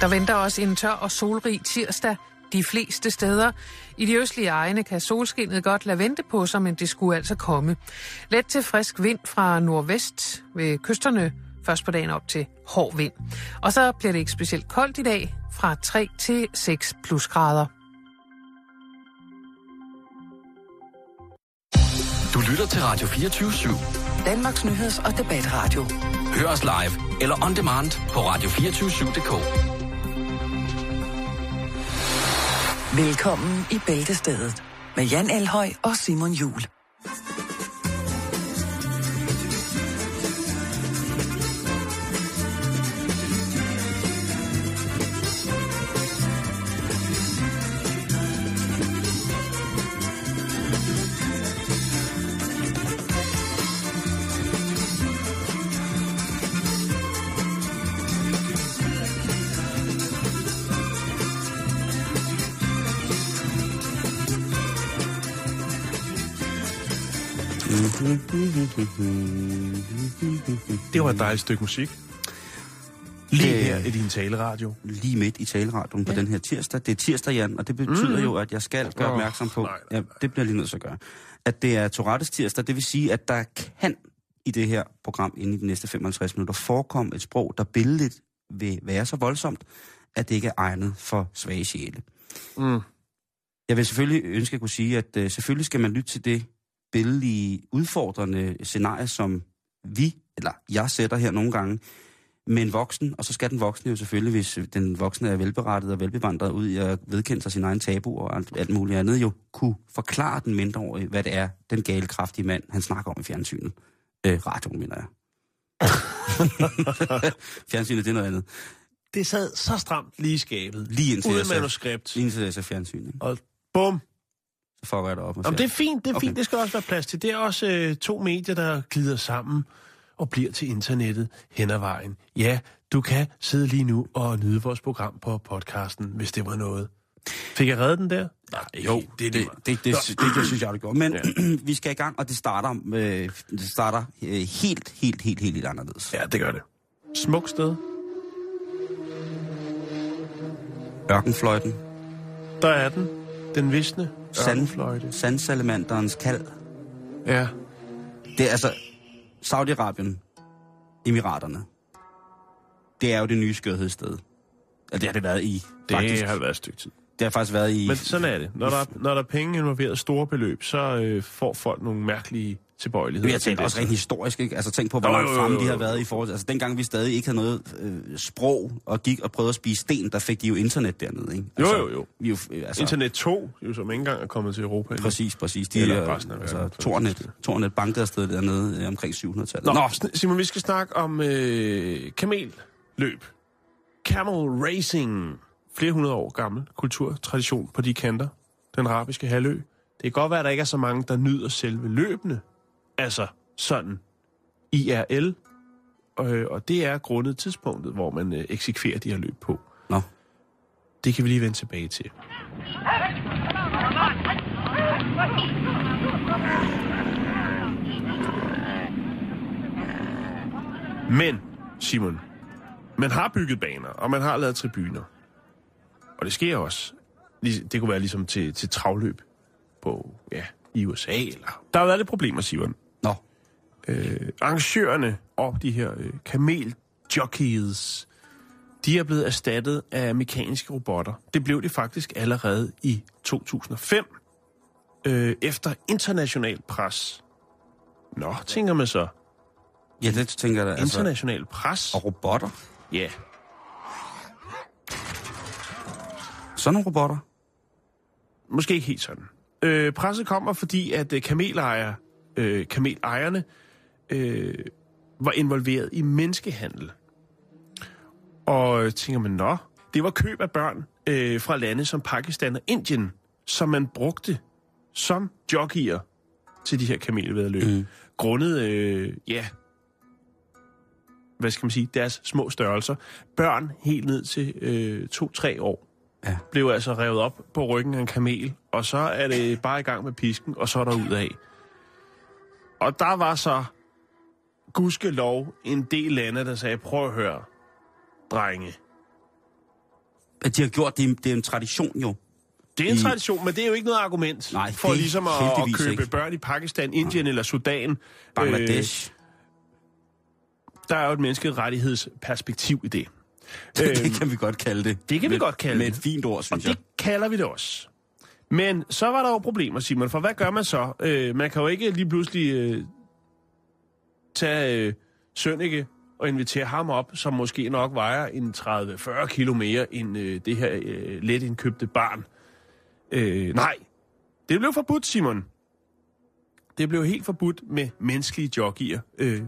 Der venter også en tør og solrig tirsdag de fleste steder. I de østlige egne kan solskinnet godt lade vente på sig, men det skulle altså komme. Let til frisk vind fra nordvest ved kysterne først på dagen op til hård vind. Og så bliver det ikke specielt koldt i dag, fra 3 til 6 plusgrader. Du lytter til Radio 24 /7. Danmarks Nyheds- og Debatradio. Hør os live eller on demand på radio247.dk. Velkommen i Bæltestedet med Jan Elhøj og Simon Jul. Det var et dejligt stykke musik. Lige Det- her i din taleradio. lige midt i taleradion på den her tirsdag. Det er tirsdag, Jan, og det betyder mm. jo, at jeg skal gøre opmærksom på, nej, nej, ja, det bliver lige nødt til at gøre, at det er Tourettes tirsdag, det vil sige, at der kan i det her program inden i de næste 55 minutter forekomme et sprog, der billedligt vil være så voldsomt, at det ikke er egnet for svage sjæle. Mm. Jeg vil selvfølgelig ønske at kunne sige, at uh, selvfølgelig skal man lytte til det billedlige, udfordrende scenarie, som vi, eller jeg sætter her nogle gange, med en voksen, og så skal den voksne jo selvfølgelig, hvis den voksne er velberettet og velbevandret ud i at vedkende sig sin egen tabu og alt, alt muligt andet, jo kunne forklare den mindreårige, hvad det er, den gale, kraftige mand, han snakker om i fjernsynet. Øh, radioen, mener jeg. fjernsynet, det er noget andet. Det sad så stramt lige i skabet. Lige indtil jeg Uden ser- manuskript. Lige indtil jeg ser fjernsyn, ikke? Og bum. Så fucker jeg det op. med Jamen, det er fint, det er Okay. fint. Det skal også være plads til. Det er også øh, to medier, der glider sammen og bliver til internettet hen ad vejen. Ja, du kan sidde lige nu og nyde vores program på podcasten, hvis det var noget. Fik jeg reddet den der? Nej, Jo, det er det, det. det, det, det, det, synes jeg, det gjorde. Men ja. vi skal i gang, og det starter, øh, det starter øh, helt, helt, helt, helt, helt anderledes. Ja, det gør det. Smuk sted. Ørkenfløjten, Der er den. Den visne sand, sandsalamanderens kald. Ja. Det er altså Saudi-Arabien, Emiraterne. Det er jo det nye skørhedssted. Altså, det har det været i, Det faktisk. har været et stykke tid. Det har faktisk været i... Men sådan er det. Når der, er- når der er penge involveret, store beløb, så øh, får folk nogle mærkelige tilbøjeligheder. Vi har til talt det. også rent historisk, ikke? Altså tænk på, hvor Jo, langt jo, jo, fremme de jo, har jo. været i forhold til... Altså dengang vi stadig ikke havde noget øh, sprog, og gik og prøvede at spise sten, der fik de jo internet dernede, ikke? Jo, Altså, jo, jo. Vi er jo øh, altså, Internet 2, jo, som ikke engang er kommet til Europa. endnu. Præcis, præcis. De Eller er, resten af altså, Tornet, Tornet bankede afsted dernede øh, omkring 700-tallet. Nå, Nå, Simon, vi skal snakke om øh, kamelløb. Camel racing. Flere hundrede år gammel kulturtradition på de kanter. Den arabiske halvø. Det kan godt være, at der ikke er så mange, der nyder selve løbende. Altså sådan IRL. Øh, og det er grundet tidspunktet, hvor man øh, eksekverer de her løb på. Nå. Det kan vi lige vende tilbage til. Men, Simon, man har bygget baner, og man har lavet tribuner. Og det sker også. Det kunne være ligesom til, til travløb på, ja, i USA. Eller. Der har været lidt problemer, Simon. Øh, arrangørerne og de her øh, kameljockeys, de er blevet erstattet af mekaniske robotter. Det blev de faktisk allerede i 2005, øh, efter international pres. Nå, tænker man så. Ja, det tænker jeg da. Altså, International pres? og robotter. Ja. Sådan nogle robotter. Måske ikke helt sådan. Øh, presset kommer, fordi at øh, kamelejer, øh, kamelejerne øh, var involveret i menneskehandel. Og tænker man, nå, det var køb af børn øh, fra lande som Pakistan og Indien, som man brugte som jockeyer til de her kamelvedløb. Mm. Grundet, øh, ja, hvad skal man sige, deres små størrelser. Børn helt ned til øh, to-tre år Ja. blev altså revet op på ryggen af en kamel, og så er det bare i gang med pisken, og så er der ud af. Og der var så gudskelov en del lande, der sagde, prøv at høre, drenge. at de har gjort det. Det er en tradition jo. Det er en I- tradition, men det er jo ikke noget argument Nej, for det ligesom at, at købe ikke. børn i Pakistan, Indien eller Sudan. Bangladesh. Øh, der er jo et menneskerettighedsperspektiv i det. Øh, Øhm, det kan vi godt kalde det. det kan vi med, godt kalde Med det. et fint ord, Og synes jeg. det kalder vi det også. Men så var der jo problemer, Simon, for hvad gør man så? Øh, man kan jo ikke lige pludselig øh, tage øh, Sønneke og invitere ham op, som måske nok vejer en 30-40 kilo mere end øh, det her øh, let indkøbte barn. Øh, nej, det blev forbudt, Simon. Det blev helt forbudt med menneskelige jockeyer. Øh,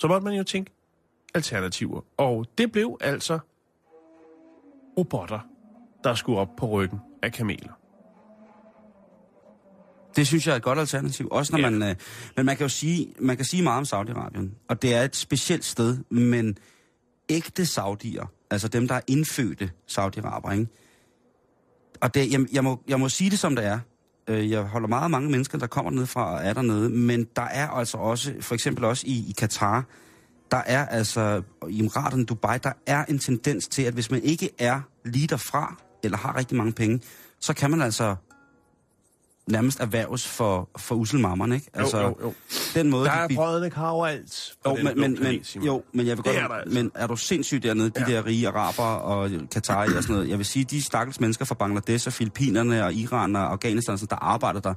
så måtte man jo tænke alternativer. Og det blev altså robotter, der skulle op på ryggen af kameler. Det synes jeg er et godt alternativ. Også når Ja. man... Øh, men man kan jo sige, man kan sige meget om Saudi-Arabien. Og det er et specielt sted, men ægte saudier, altså dem, der er indfødte Saudi-Araber, ikke? Og det, jeg, jeg, må, jeg må sige det, som det er. Øh, Jeg holder meget mange mennesker, der kommer ned fra og er dernede, men der er altså også, for eksempel også i, i Katar, der er altså, i Emiraterne, Dubai, der er en tendens til, at hvis man ikke er lige derfra, eller har rigtig mange penge, så kan man altså nærmest erhverves for, for uselmammerne, ikke? Altså, jo, jo. den måde, Der de er bi- brødende kar overalt. på jo, men, men, planet, men, jo, men jeg vil godt, er altså. men er du sindssygt dernede, de Ja. der rige araber og Katar og sådan noget? Jeg vil sige, de stakkels mennesker fra Bangladesh og Filippinerne og Iran og Afghanistan, der arbejder der,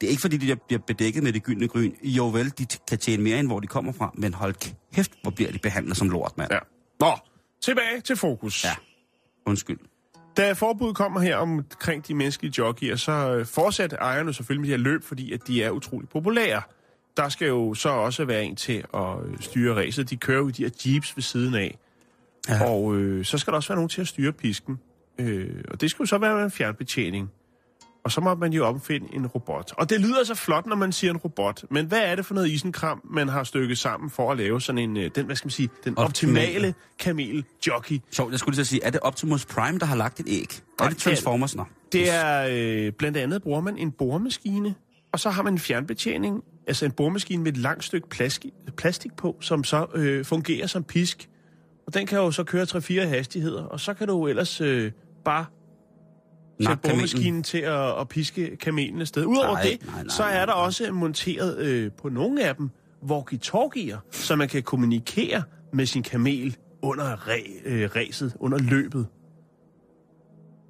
det er ikke fordi, de bliver bedækket med det gyldne gryn. Jo vel, de kan tjene mere, end hvor de kommer fra, men hold kæft, hvor bliver de behandlet som lort, mand. Ja. Nå, tilbage til fokus. Ja. Undskyld. Da forbuddet kommer her omkring de menneskelige jockeyer, så øh, fortsatte ejerne selvfølgelig med de her løb, fordi at de er utrolig populære. Der skal jo så også være en til at øh, styre racet. De kører jo i de her jeeps ved siden af. Ja. Og øh, så skal der også være nogen til at styre pisken. Øh, og det skal jo så være med en fjernbetjening. Og så må man jo opfinde en robot. Og det lyder så flot, når man siger en robot. Men hvad er det for noget isenkram, man har stykket sammen for at lave sådan en, øh, den, hvad skal man sige, den Optimale. optimale kamel jockey? Sjovt, jeg skulle lige til at sige, er det Optimus Prime, der har lagt et æg? Nej, er det er- Transformers? Nå. Det er øh, blandt andet bruger man en boremaskine, og så har man en fjernbetjening, altså en boremaskine med et langt stykke plastik, plastik på, som så øh, fungerer som pisk. Og den kan jo så køre 3-4 hastigheder, og så kan du jo ellers øh, bare sætte boremaskinen til at, at piske kamelen afsted. Udover Nej, det, nej, nej, så er der også monteret øh, på nogle af dem walkie-talkier, så man kan kommunikere med sin kamel under ræ- øh, ræset, under løbet.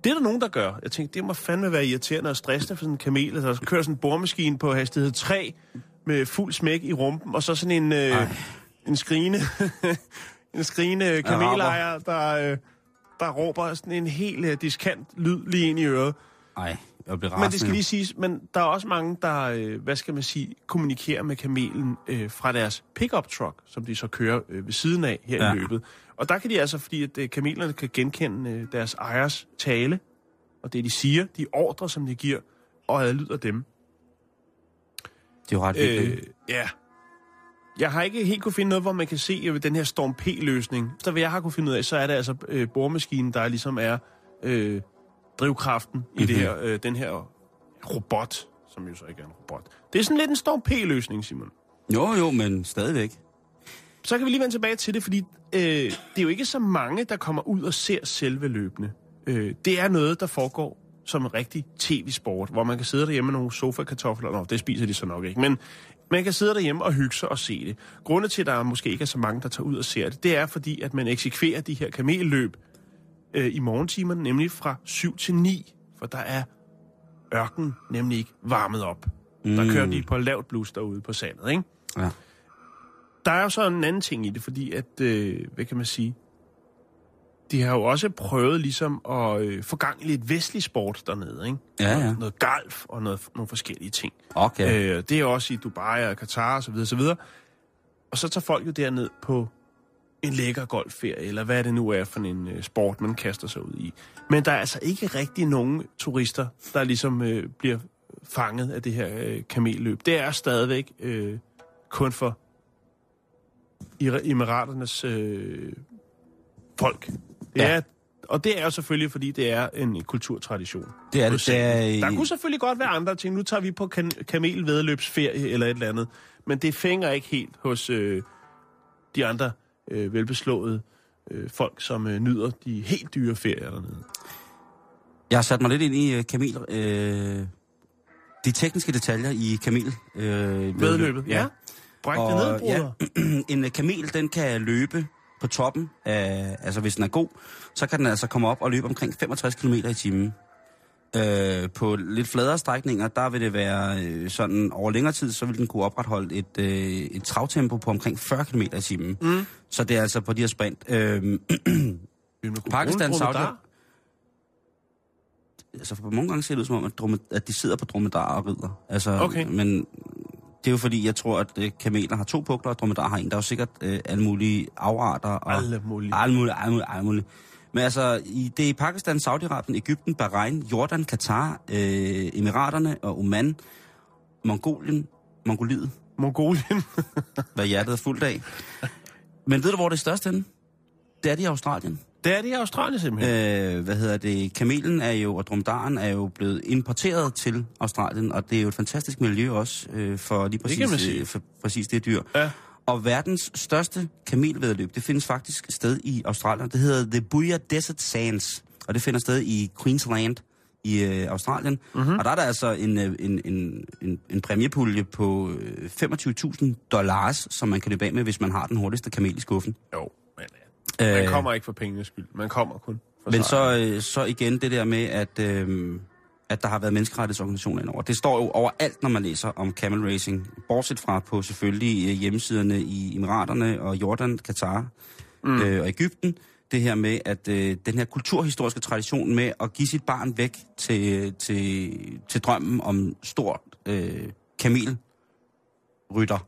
Det er der nogen, der gør. Jeg tænkte, det må fandme være irriterende og stressende for sådan en kamel, der kører sådan en boremaskine på hastighed 3 med fuld smæk i rumpen, og så sådan en, øh, en skrigende, en skrigende kamelejer, der, øh, der råber sådan en helt øh, diskant lyd lige ind i øret. Nej, jeg bliver Men det skal lige siges, men der er også mange, der, øh, hvad skal man sige, kommunikerer med kamelen øh, fra deres pickup truck, som de så kører øh, ved siden af her ja. I løbet. Og der kan de altså, fordi at øh, kamelerne kan genkende øh, deres ejers tale, og det de siger, de ordre, som de giver, og adlyder dem. Det er jo ret vildt, Øh, ja. Jeg har ikke helt kunne finde noget, hvor man kan se øh, den her Storm P-løsning. Så hvad jeg har kunne finde ud af, så er det altså øh, boremaskinen, der ligesom er øh, drivkraften mm-hmm. i det Mhm. her, øh, den her robot, som jo så ikke er en robot. Det er sådan lidt en Storm P-løsning, Simon. Jo, jo, men stadigvæk. Så kan vi lige vende tilbage til det, fordi øh, det er jo ikke så mange, der kommer ud og ser selve løbende. Øh, det er noget, der foregår som en rigtig tv-sport, hvor man kan sidde derhjemme med nogle sofa-kartofler. Nå, det spiser de så nok ikke, men man kan sidde derhjemme og hygge sig og se det. Grunden til, at der måske ikke er så mange, der tager ud og ser det, det er fordi, at man eksekverer de her kamelløb øh, i morgentimerne, nemlig fra 7 til 9, for der er ørken nemlig ikke varmet op. Mm. Der kører de på lavt blus derude på sandet, ikke? Ja. Der er jo så en anden ting i det, fordi at, øh, hvad kan man sige, de har jo også prøvet ligesom at øh, få gang i lidt vestlig sport dernede, ikke? Ja, ja. Noget, noget golf og noget, nogle forskellige ting. Okay. Øh, det er også i Dubai og Katar og så videre. Og så tager folk jo derned på en lækker golfferie, eller hvad det nu er for en øh, sport, man kaster sig ud i. Men der er altså ikke rigtig nogen turister, der ligesom øh, bliver fanget af det her øh, kamelløb. Det er stadigvæk øh, kun for Ira- Emiraternes øh, folk. Det Ja. er, og det er jo selvfølgelig, fordi det er en kulturtradition. Det er det. Det er, Der kunne selvfølgelig godt være andre ting. Nu tager vi på kan- kamelvedløbsferie eller et eller andet. Men det fænger ikke helt hos øh, de andre øh, velbeslåede øh, folk, som øh, nyder de helt dyre ferier dernede. Jeg har sat mig lidt ind i øh, Kamil... Øh, de tekniske detaljer i Kamil... Øh, Vedløbet, ja. Bræk det ned, bruder. ja, en kamel, den kan løbe på toppen af, altså hvis den er god, så kan den altså komme op og løbe omkring 65 km i timen. Øh, på lidt fladere strækninger, der vil det være øh, sådan over længere tid, så vil den kunne opretholde et, øh, et travtempo på omkring 40 km i timen. Mm. Så det er altså på de her sprint. Øh, Pakistan, Saudi- altså for mange gange ser det ud som om, at, drumme, at de sidder på dromedar og rider. Altså, Okay. Men det er jo fordi, jeg tror, at øh, kameler har to pukler, og dromedar har en. Der er jo sikkert øh, alle mulige afarter. Og, Alle mulige. Alle mulige, alle mulige, alle mulige. Men altså, i, det er i Pakistan, Saudi-Arabien, Ægypten, Bahrain, Jordan, Katar, øh, Emiraterne og Oman, Mongolien, Mongoliet, Mongolien. hvad hjertet er fuldt af. Men ved du, hvor det er størst henne? Det er det i Australien. Det er det i Australien simpelthen. Øh, hvad hedder det? Kamelen er jo, og dromedaren er jo blevet importeret til Australien, og det er jo et fantastisk miljø også øh, for lige præcis, sige. øh, for præcis det dyr. Ja. Og verdens største kamelvedløb, det findes faktisk sted i Australien. Det hedder The Booyah Desert Sands, og det finder sted i Queensland i øh, Australien. Mhm. Mm-hmm. Og der er der altså en, øh, en, en, en, en præmiepulje på øh, 25.000 dollars, som man kan løbe af med, hvis man har den hurtigste kamel i skuffen. Jo. Man Øh, kommer ikke for pengenes skyld. Man kommer kun for Men sejren. så, øh, så igen det der med, at, øh, at der har været menneskerettighedsorganisationer indover. Det står jo overalt, når man læser om camel racing. Bortset fra på selvfølgelig øh, hjemmesiderne i Emiraterne og Jordan, Katar mm. øh, og Ægypten. Det her med, at øh, den her kulturhistoriske tradition med at give sit barn væk til, til, til drømmen om stort øh, kamelrytter.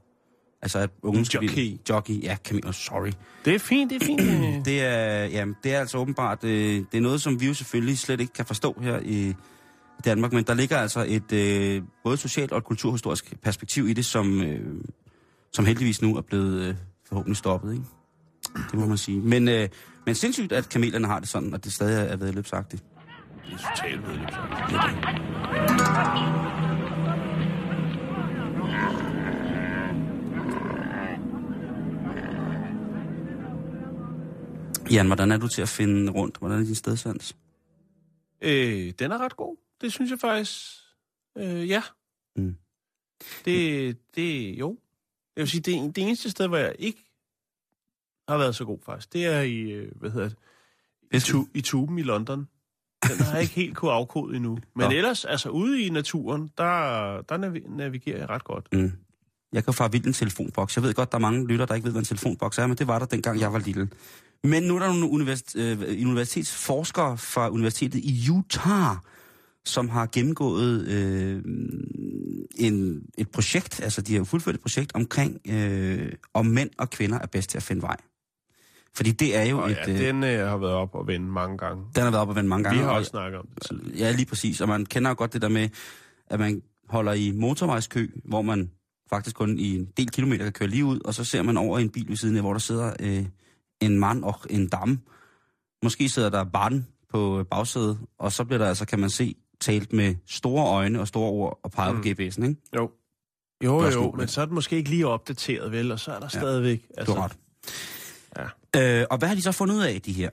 Altså at unge Jockey. blive... Jockey. Ja, kamel, sorry. Det er fint, det er fint. øh. Det er, ja, det er altså åbenbart, øh, det er noget, som vi jo selvfølgelig slet ikke kan forstå her i, Danmark, men der ligger altså et øh, både socialt og et kulturhistorisk perspektiv i det, som, øh, som heldigvis nu er blevet øh, forhåbentlig stoppet, ikke? Det må man sige. Men, øh, men sindssygt, at kamelerne har det sådan, og det stadig er vedløbsagtigt. Det er totalt vedløbsagt. Det er Jan, hvordan er du til at finde rundt? Hvordan er din stedsans? Øh, den er ret god. Det synes jeg faktisk. Øh, ja. Mm. Det, det, jo. Jeg vil sige, det, det eneste sted, hvor jeg ikke har været så god faktisk, det er i, øh, hvad hedder det, i, tu, i tuben i London. Den har jeg ikke helt kunne afkode endnu. Men Nå. ellers, altså ude i naturen, der, der navi- navigerer jeg ret godt. Mm. Jeg kan fare vildt en telefonboks. Jeg ved godt, der er mange lytter, der ikke ved, hvad en telefonboks er, men det var der dengang, jeg var lille. Men nu er der nogle universitet, øh, universitetsforskere fra Universitetet i Utah, som har gennemgået øh, en, et projekt, altså de har fuldført et projekt omkring, øh, om mænd og kvinder er bedst til at finde vej. Fordi det er jo Og et... ja, øh, den øh, har været op og vende mange gange. den har været op og vende mange Vi gange. har og- også snakket om det tidligere. Ja, lige præcis. Og man kender jo godt det der med, at man holder i motorvejskø, hvor man faktisk kun i en del kilometer kan køre lige ud, og så ser man over i en bil ved siden af, hvor der sidder øh, en mand og en dame. Måske sidder der barn på bagsædet, og så bliver der altså, kan man se, talt med store øjne og store ord og peget mm. på GPS'en, ikke? Jo. Jo, jo, men så er den måske ikke lige opdateret, vel? Og så er der ja. stadigvæk... Du har ret. Ja. Øh, og hvad har de så fundet ud af, de her?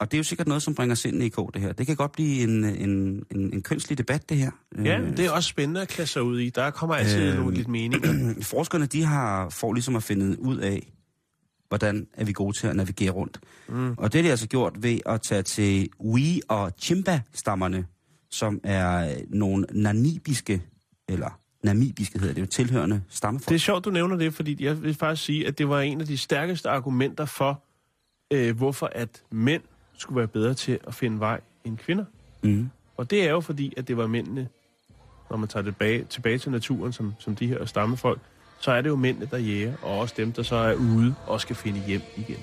Og det er jo sikkert noget, som bringer sindene i kog, det her. Det kan godt blive en, en, en, en kønslig debat, det her. Ja, Øh, det er også spændende at klasse sig ud i. Der kommer altid øh, nogle lidt meninger. forskerne de har for ligesom at finde ud af, hvordan er vi gode til at navigere rundt. Mm. Og det har de altså gjort ved at tage til Wi- og Chimba-stammerne, som er nogle namibiske, eller namibiske hedder det jo, tilhørende stammefolk. Det er sjovt, du nævner det, fordi jeg vil faktisk sige, at det var en af de stærkeste argumenter for, øh, hvorfor at mænd skulle være bedre til at finde vej end kvinder. Mm. Og det er jo fordi, at det var mændene, når man tager det tilbage, tilbage til naturen, som, som de her stammefolk, så er det jo mændene, der jæger, og også dem, der så er ude og skal finde hjem igen.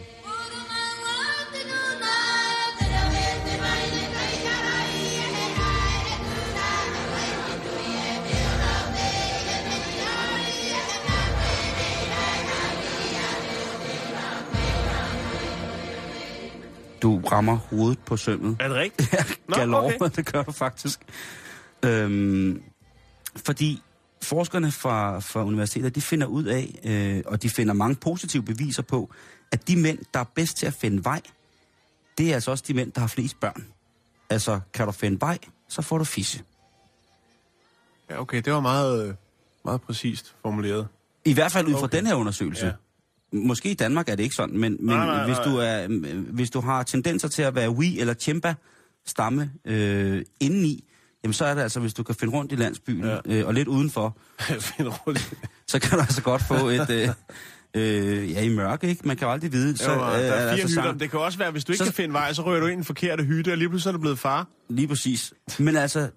Du rammer hovedet på sømmet. Er det rigtigt? Nå, okay. okay. det gør du faktisk. Øhm, fordi forskerne fra, fra universitetet, de finder ud af, øh, og de finder mange positive beviser på, at de mænd, der er bedst til at finde vej, det er altså også de mænd, der har flest børn. Altså, kan du finde vej, så får du fisse. Ja, okay, det var meget, meget præcist formuleret. I hvert fald ud fra Okay. den her undersøgelse. Ja. Måske i Danmark er det ikke sådan, men, men Nej, nej, hvis, nej. du er, øh, hvis du har tendenser til at være Wii eller Chimba stamme øh, indeni, jamen så er det altså, hvis du kan finde rundt i landsbyen Ja. øh, og lidt udenfor, roligt. så kan du altså godt få et... Øh, øh, ja, i mørke, ikke? Man kan jo aldrig vide. Så, jo, der er fire altså, hytter. sammen- Det kan også være, hvis du ikke Så- kan finde vej, så rører du ind i den forkerte hytte, og lige pludselig er du blevet far. Lige præcis. Men altså,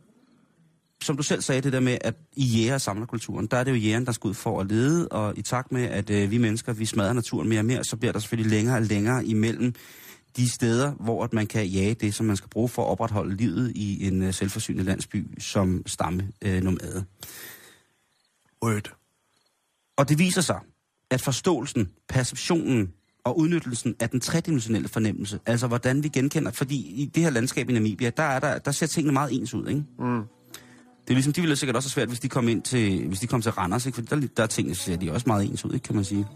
som du selv sagde, det der med, at i jæger- og samlerkulturen, der er det jo jægeren, der skal ud for at lede, og i takt med, at øh, vi mennesker, vi smadrer naturen mere og mere, så bliver der selvfølgelig længere og længere imellem de steder, hvor at man kan jage det, som man skal bruge for at opretholde livet i en øh, selvforsynende landsby som stamme øh, nomade. Word. Og det viser sig, at forståelsen, perceptionen og udnyttelsen af den tredimensionelle fornemmelse, altså hvordan vi genkender, fordi i det her landskab i Namibia, der, er der, der ser tingene meget ens ud, ikke? Mm. Det er ligesom, de ville sikkert også have svært, hvis de kom ind til, hvis de kom til Randers, ikke? For der, der er tingene, ser de også meget ens ud, ikke, kan man sige.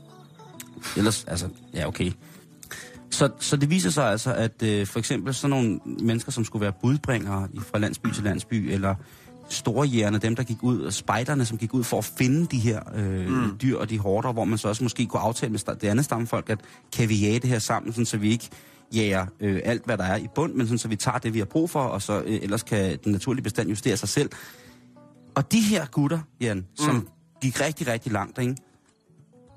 Ellers, altså, ja, okay. Så, så det viser sig altså, at øh, for eksempel sådan nogle mennesker, som skulle være budbringere i- fra landsby til landsby, eller storjægerne, dem der gik ud, og spejderne, som gik ud for at finde de her øh, mm. dyr og de hårder, hvor man så også måske kunne aftale med det andet stammefolk, at kan vi jage det her sammen, sådan, så vi ikke jager øh, alt, hvad der er i bund, men sådan, så vi tager det, vi har brug for, og så øh, ellers kan den naturlige bestand justere sig selv. Og de her gutter, Jan, som mm. gik rigtig, rigtig langt, ikke?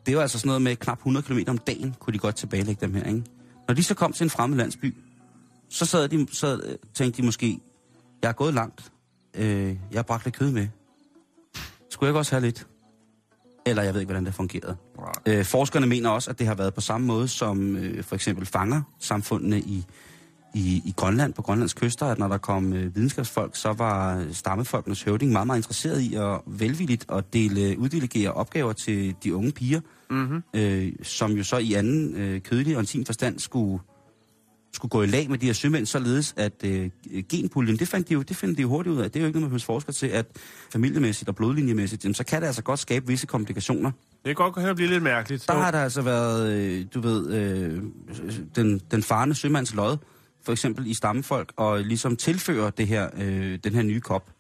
det var altså sådan noget med knap 100 km om dagen, kunne de godt tilbagelægge dem her. Ikke? Når de så kom til en fremmed landsby, så sad de, så øh, tænkte de måske, jeg er gået langt, øh, jeg har bragt lidt kød med. Skulle jeg ikke også have lidt? Eller jeg ved ikke, hvordan det fungerede. Øh, forskerne mener også, at det har været på samme måde som øh, for eksempel fanger samfundene i, i, i Grønland, på Grønlands kyster, at når der kom øh, videnskabsfolk, så var stammefolkenes høvding meget, meget interesseret i at velvilligt at dele, uddelegere opgaver til de unge piger, Mm-hmm. øh, som jo så i anden øh, kødelig og intim forstand skulle, skulle gå i lag med de her sømænd, således at øh, genpuljen, det fandt de jo, det fandt de jo hurtigt ud af. Det er jo ikke noget, man behøver forsker til, at familiemæssigt og blodlinjemæssigt, jamen, så kan det altså godt skabe visse komplikationer. Det kan godt og blive lidt mærkeligt. Der har der altså været, øh, du ved, øh, den, den farne sømands lod, for eksempel i stammefolk, og ligesom tilfører det her, øh, den her nye kop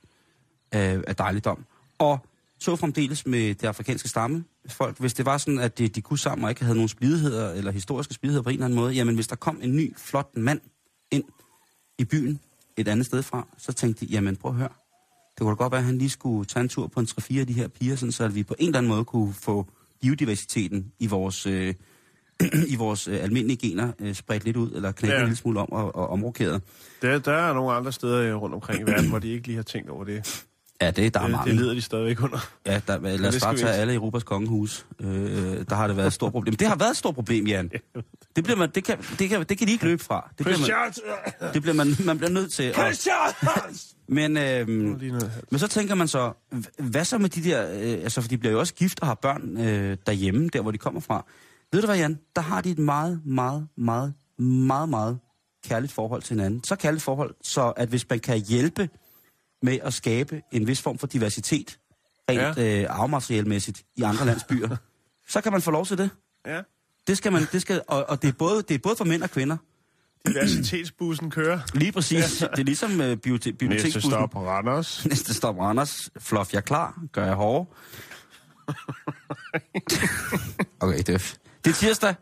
af, af dejligdom. Og så fremdeles med det afrikanske stammefolk, hvis det var sådan, at de, de kunne sammen og ikke havde nogen splidigheder, eller historiske splidigheder på en eller anden måde, jamen hvis der kom en ny, flot mand ind i byen et andet sted fra, så tænkte de, jamen prøv at høre, det kunne da godt være, at han lige skulle tage en tur på en 3-4 af de her piger, sådan, så at vi på en eller anden måde kunne få biodiversiteten i vores, øh, i vores øh, almindelige gener øh, spredt lidt ud, eller knækket Ja. en lille smule om og, og omrokeret. Der, der er nogle andre steder øh, rundt omkring i verden, hvor de ikke lige har tænkt over det. Ja, det, der er Det, mange. det lider de stadigvæk under. Ja, der, lad os bare tage alle Europas kongehus. Øh, der har det været et stort problem. Det har været et stort problem, Jan. Det, bliver man, det, kan, det, kan, det kan de ikke løbe fra. Det bliver man, det bliver man, man bliver nødt til. at- Men, hals. men så tænker man så, hvad så med de der, øh, altså for de bliver jo også gift og har børn øh, derhjemme, der hvor de kommer fra. Ved du hvad, Jan? Der har de et meget, meget, meget, meget, meget kærligt forhold til hinanden. Så kærligt forhold, så at hvis man kan hjælpe med at skabe en vis form for diversitet, rent ja. øh, afmaterielmæssigt i andre landsbyer, så kan man få lov til det. Ja. Det skal man, det skal, og, og det, er både, det er både for mænd og kvinder. Diversitetsbussen kører. Lige præcis. Det er ligesom øh, bibliote- Næste biblioteksbussen. stop på Randers. Næste stop Randers. Fluff jeg klar. Gør jeg hårde. okay, det er, det er tirsdag.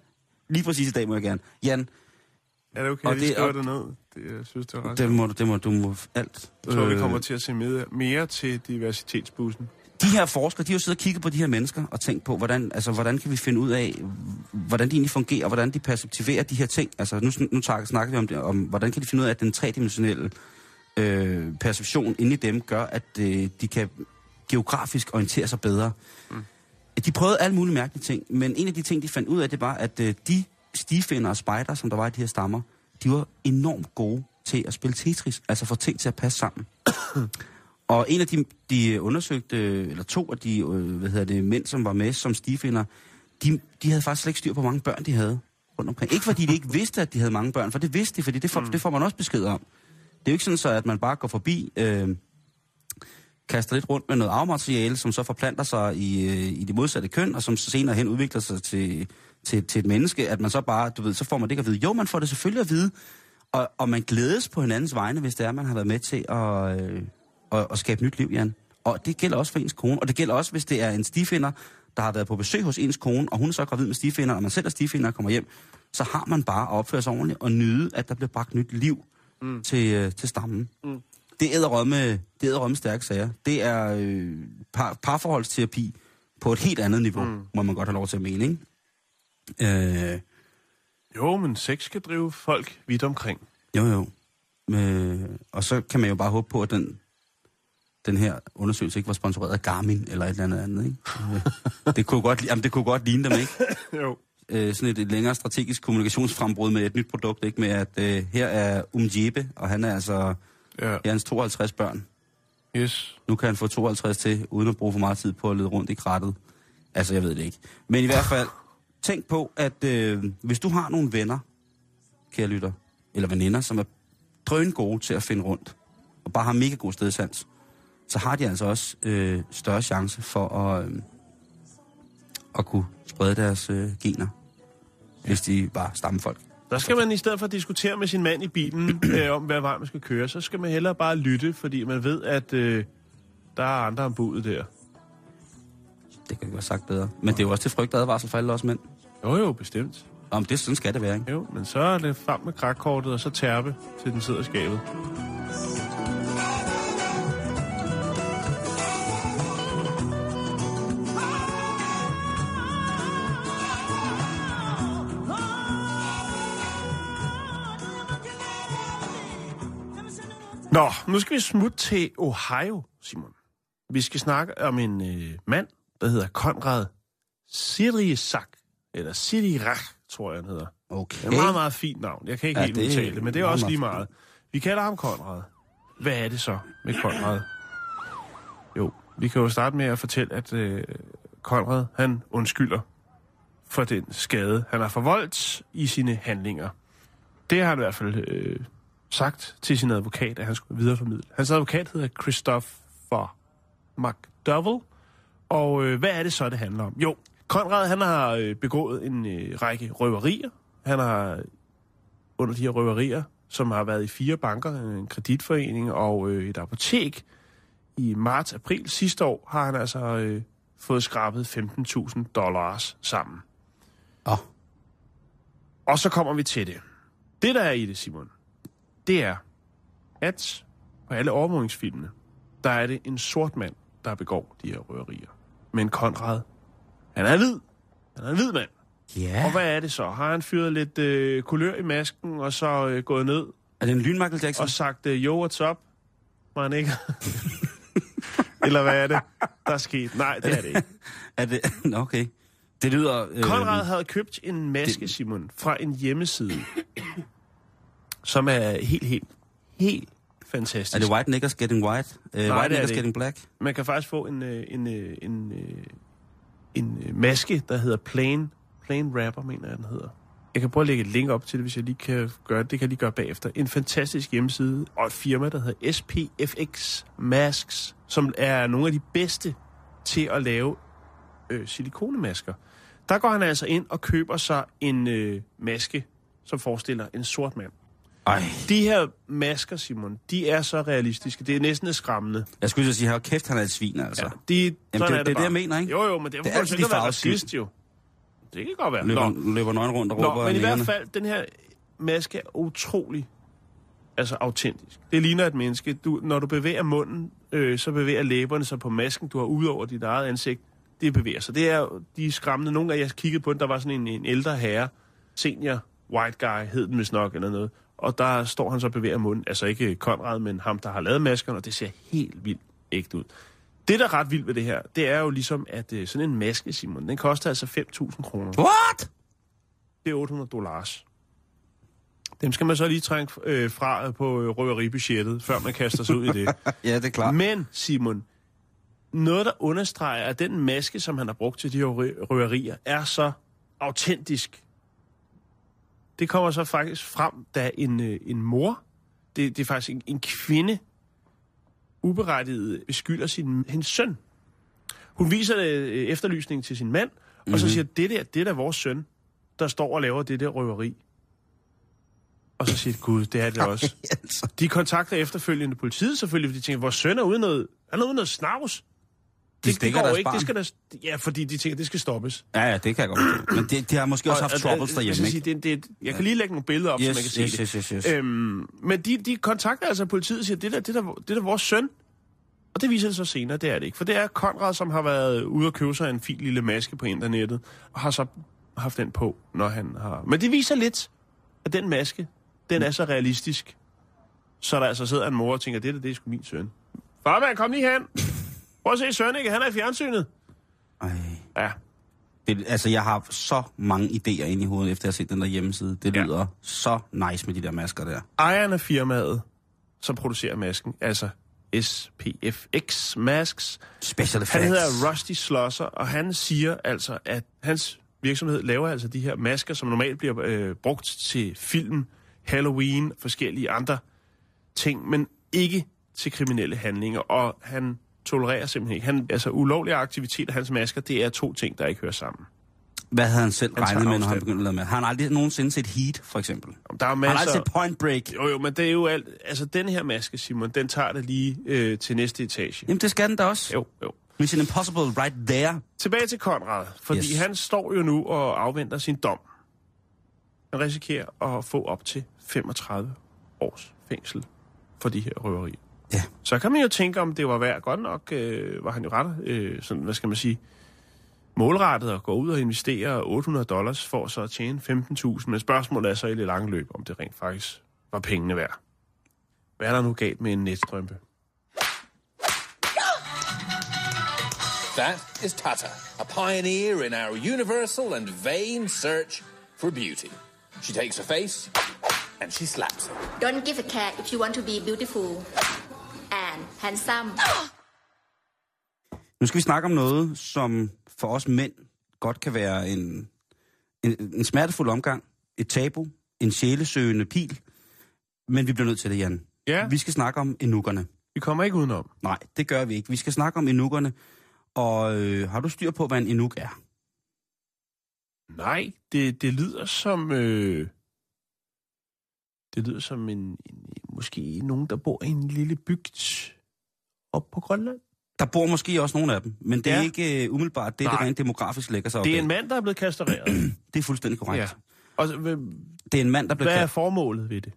Lige præcis i dag må jeg gerne. Jan, Er det okay, Og at vi det- skriver og- det ned? Det, jeg synes, det er ret. det må, du- det må du må alt. Jeg tror, vi Øh, kommer til at se mere, mere til diversitetsbussen. De her forskere, de har jo siddet og kigget på de her mennesker og tænkt på, hvordan, altså, hvordan kan vi finde ud af, hvordan de egentlig fungerer, og hvordan de perceptiverer de her ting. Altså nu, nu tager- snakker vi om, det, om, hvordan kan de finde ud af, at den tredimensionelle øh, perception inde i dem gør, at øh, de kan geografisk orientere sig bedre. Mm. De prøvede alle mulige mærkelige ting, men en af de ting, de fandt ud af, det var, at øh, de stifinder og spejder, som der var i de her stammer, de var enormt gode til at spille Tetris, altså få ting til at passe sammen. Og en af de, de undersøgte, eller to af de øh, hvad hedder det, mænd, som var med som stifinder, de, de havde faktisk slet ikke styr på, hvor mange børn de havde rundt omkring. Ikke fordi de ikke vidste, at de havde mange børn, for det vidste de, fordi det får, mm. det får man også besked om. Det er jo ikke sådan så, at man bare går forbi, øh, kaster lidt rundt med noget arvemateriale, som så forplanter sig i, øh, i det modsatte køn, og som senere hen udvikler sig til, til, til et menneske, at man så bare, du ved, så får man det ikke at vide. Jo, man får det selvfølgelig at vide, Og, og man glædes på hinandens vegne, hvis det er, man har været med til at, øh, at, at skabe nyt liv, Jan. Og det gælder også for ens kone. Og det gælder også, hvis det er en stifinder, der har været på besøg hos ens kone, og hun er så gravid med stifinder, og man selv er stifinder og kommer hjem, så har man bare at opføre sig ordentligt og nyde, at der bliver bragt nyt liv mm. til, øh, til stammen. Mm. Det er med, det er med stærke sager. Det er øh, par, parforholdsterapi på et helt andet niveau, mm. må man godt have lov til at mene, ikke? Øh, jo, men sex skal drive folk vidt omkring. Jo, jo. Øh, og så kan man jo bare håbe på, at den, den her undersøgelse ikke var sponsoreret af Garmin eller et eller andet ikke? Det, kunne godt, jamen, det kunne godt ligne dem, ikke? jo. Øh, sådan et, et længere strategisk kommunikationsfrembrud med et nyt produkt, ikke? Med at øh, her er Umjebe, og han er altså ja. er hans 52 børn. Yes. Nu kan han få 52 til, uden at bruge for meget tid på at lede rundt i krattet. Altså, jeg ved det ikke. Men i hvert fald, tænk på, at øh, hvis du har nogle venner, kære lytter, eller veninder, som er drøn gode til at finde rundt, og bare har mega god stedsans, så har de altså også øh, større chance for at, øh, at kunne sprede deres øh, gener, ja. hvis de bare stammefolk. Der skal man i stedet for at diskutere med sin mand i bilen øh, om, hvad vej man skal køre, så skal man hellere bare lytte, fordi man ved, at øh, der er andre om budet der. Det kan være sagt bedre. Men det er jo også til frygt advarsel for alle os mænd. Jo, jo, bestemt. Om det sådan skal det være, ikke? Jo, men så er det frem med krakkortet, og så tærpe, til den sidder skabet. Nå, nu skal vi smutte til Ohio, Simon. Vi skal snakke om en øh, mand, der hedder Konrad Sirisak, eller Sirirach, tror jeg, han hedder. Okay. Det er et meget, meget fint navn. Jeg kan ikke ja, helt det udtale det, men det er også lige meget. Vi kalder ham Konrad. Hvad er det så med Konrad? Jo, vi kan jo starte med at fortælle, at øh, Konrad, han undskylder for den skade, han har forvoldt i sine handlinger. Det har han i hvert fald øh, sagt til sin advokat, at han skulle videreformidle. Hans advokat hedder Christopher McDowell, og øh, hvad er det så, det handler om? Jo, Konrad han har øh, begået en øh, række røverier. Han har under de her røverier, som har været i fire banker, en kreditforening og øh, et apotek, i marts-april sidste år, har han altså øh, fået skrabet 15.000 dollars sammen. Oh. Og så kommer vi til det. Det, der er i det, Simon, det er, at på alle overvågningsfilmene, der er det en sort mand, der begår de her røverier. Men Konrad, han er hvid. Han er en hvid mand. Ja. Og hvad er det så? Har han fyret lidt øh, kulør i masken, og så øh, gået ned? Er det en lyn, Michael Jackson? Og sagt, øh, yo, what's up? Var han ikke? Eller hvad er det, der er sket? Nej, det er det ikke. er det? Okay. Det lyder... Øh, Konrad havde købt en maske, det... Simon, fra en hjemmeside, som er helt, helt, helt fantastisk. Er det White Niggers Getting White? Uh, Nej, white Niggers Getting Black? Man kan faktisk få en, øh, en, en, en, en maske, der hedder Plain, Plain Rapper, mener jeg, den hedder. Jeg kan prøve at lægge et link op til det, hvis jeg lige kan gøre det. Det kan jeg lige gøre bagefter. En fantastisk hjemmeside og et firma, der hedder SPFX Masks, som er nogle af de bedste til at lave øh, silikonemasker. Der går han altså ind og køber sig en øh, maske, som forestiller en sort mand. Ej. De her masker, Simon, de er så realistiske. Det er næsten skræmmende. Jeg skulle sige, her kæft, han er et svin, altså. Ja, de, Jamen, det, det, er det, jeg mener, ikke? Jo, jo, men det, det er altså ikke være racist, jo. Det kan godt være. Løber, Nå. løber nøgen rundt og råber Nå, men i hvert fald, den her maske er utrolig altså autentisk. Det ligner et menneske. Du, når du bevæger munden, øh, så bevæger læberne sig på masken, du har ud over dit eget ansigt. Det bevæger sig. Det er de er skræmmende. Nogle af jer kiggede på den, der var sådan en, en ældre herre, senior white guy, hed den vist nok eller noget. Og der står han så og bevæger munden. Altså ikke Konrad, men ham, der har lavet maskerne, og det ser helt vildt ægte ud. Det, der er ret vildt ved det her, det er jo ligesom, at øh, sådan en maske, Simon, den koster altså 5.000 kroner. What? Det er 800 dollars. Dem skal man så lige trænge øh, fra på øh, røveribudgettet, før man kaster sig ud i det. ja, det er klart. Men, Simon, noget, der understreger, at den maske, som han har brugt til de her røverier, er så autentisk. Det kommer så faktisk frem, da en, øh, en mor, det, det er faktisk en, en kvinde, uberettiget beskylder sin, hendes søn. Hun viser øh, efterlysning til sin mand, mm-hmm. og så mhm. siger, det der, det er vores søn, der står og laver det der røveri. Og så siger de, gud, det er det også. altså. De kontakter efterfølgende politiet selvfølgelig, fordi de tænker, vores søn er ude noget, han er ude noget snavs. De stikker går deres ikke. barn. Det skal der, ja, fordi de tænker, det skal stoppes. Ja, ja, det kan jeg godt. Men det, de har måske også haft Og- troubles jeg derhjemme, ikke? Sige, det, det, jeg kan lige lægge nogle billeder op, Yes, så man kan se yes, det. yes, yes, yes. Øhm, men de, de kontakter altså politiet og siger, det der, det, der, det der er vores søn. Og det viser det så senere, det er det ikke. For det er Konrad, som har været ude og købe sig en fin lille maske på internettet, og har så haft den på, når han har... Men det viser lidt, at den maske, den er så realistisk, så der altså sidder en mor og tænker, det der, det er sgu min søn. Farmand, kom lige hen. Prøv at se søn, ikke? Han er i fjernsynet. Ej. Ja, Det, altså, jeg har så mange idéer ind i hovedet, efter at have set den der hjemmeside. Det Ja. lyder så nice med de der masker der. ejeren af firmaet, som producerer masken, altså SPFX Masks, Special effects. Han hedder Rusty Slosser, og han siger altså, at hans virksomhed laver altså de her masker, som normalt bliver øh, brugt til film, Halloween, forskellige andre ting, men ikke til kriminelle handlinger. Og han tolererer simpelthen ikke. Han, altså ulovlige aktiviteter, hans masker, det er to ting, der ikke hører sammen. Hvad havde han selv Han regnet med, når han begyndte at lave med? Har han aldrig nogensinde set Heat, for eksempel? Der er Han har aldrig masser... set Point Break. Jo, jo, men det er jo alt... Altså, den her maske, Simon, den tager det lige øh, til næste etage. Jamen, det skal den da også. Jo, jo. Mission Impossible right there. Tilbage til Konrad, fordi yes. han står jo nu og afventer sin dom. Han risikerer at få op til 35 års fængsel for de her røverier. Ja. Så kan man jo tænke, om det var værd. Godt nok øh, var han jo ret, øh, sådan, hvad skal man sige, målrettet at gå ud og investere 800 dollars for så at tjene 15.000. Men spørgsmålet er så i det lange løb, om det rent faktisk var pengene værd. Hvad er der nu galt med en netstrømpe? That is Tata, a pioneer in our universal and vain search for beauty. She takes a face and she slaps it. Don't give a cat if you want to be beautiful and handsome. Nu skal vi snakke om noget, som for os mænd godt kan være en, en, en smertefuld omgang, et tabu, en sjælesøgende pil. Men vi bliver nødt til det, Jan. Ja. Vi skal snakke om enukkerne. Vi kommer ikke udenom. Nej, det gør vi ikke. Vi skal snakke om enukkerne. Og øh, har du styr på, hvad en enuk er? Nej, det, det lyder som... Øh, det lyder som en, en... Måske nogen, der bor i en lille bygd op på Grønland. Der bor måske også nogle af dem, men det er Ja. ikke uh, umiddelbart det, det Nej. rent demografisk lægger sig op Det er af. en mand, der er blevet kastreret. Det er fuldstændig korrekt. ja. Og Det er en mand, der blev hvad er formålet ved det?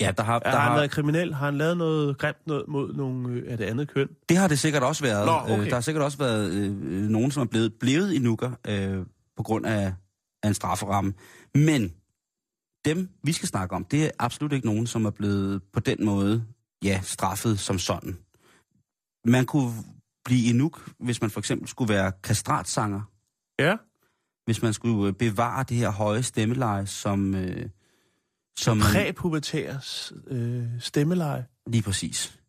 Ja, der har, Er, der har han har, været kriminel? Har han lavet noget grimt noget mod nogle øh, af det andet køn? det har det sikkert også været. Nå, okay. Øh, der har sikkert også været øh, nogen, som er blevet, blevet enukker øh, på grund af, af en strafferamme. Men dem, vi skal snakke om, det er absolut ikke nogen, som er blevet på den måde ja, straffet som sådan. Man kunne blive enuk, hvis man for eksempel skulle være kastratsanger. Ja. Hvis man skulle øh, bevare det her høje stemmeleje, som... Øh, som man, Præpubertærs øh, stemmeleje. Lige præcis.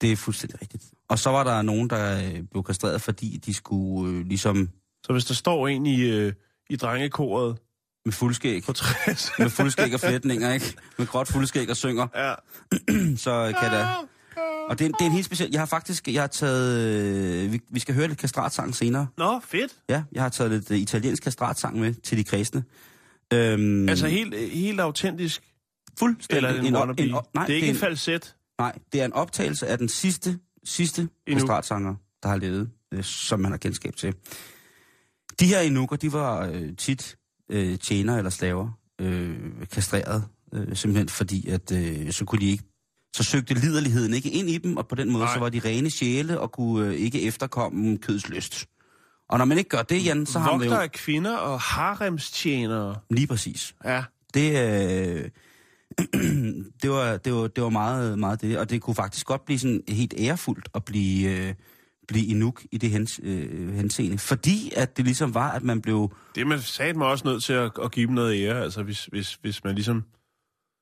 Det er fuldstændig rigtigt. Og så var der nogen, der øh, blev kastreret, fordi de skulle øh, ligesom Så hvis der står en i, øh, i drengekoret med fuldskæg, på 60... med fuldskæg og flætninger, ikke? Med gråt fuldskæg og synger, ja. så kan der... Og det er, det er en helt speciel... Jeg har faktisk... Jeg har taget... Øh, vi, vi skal høre lidt kastratsang senere. Nå, fedt. Ja, jeg har taget lidt øh, italiensk kastratsang med til de kredsende. Øhm, Altså helt, helt autentisk. fuldstændig... Eller en, en wannabe. op- nej, det er ikke en, en falset. Nej, det er en optagelse af den sidste, sidste kastratsanger, der har levet, øh, som man har kendskab til. De her enukker, de var øh, tit øh, tjener eller slaver, øh, kastreret, øh, simpelthen fordi, at øh, så kunne de ikke så søgte liderligheden ikke ind i dem, og på den måde Nej. så var de rene sjæle og kunne øh, ikke efterkomme kødets lyst. Og når man ikke gør det, Jan, så har man Vogter jo... af kvinder og haremstjenere. Lige præcis. Ja. Det, øh, det, var, det, var, det var meget, meget det, og det kunne faktisk godt blive sådan helt ærefuldt at blive, øh, blive inuk i det hens, øh, henseende. Fordi at det ligesom var, at man blev... Det man sagde mig også nødt til at, at give dem noget ære, altså hvis, hvis, hvis man ligesom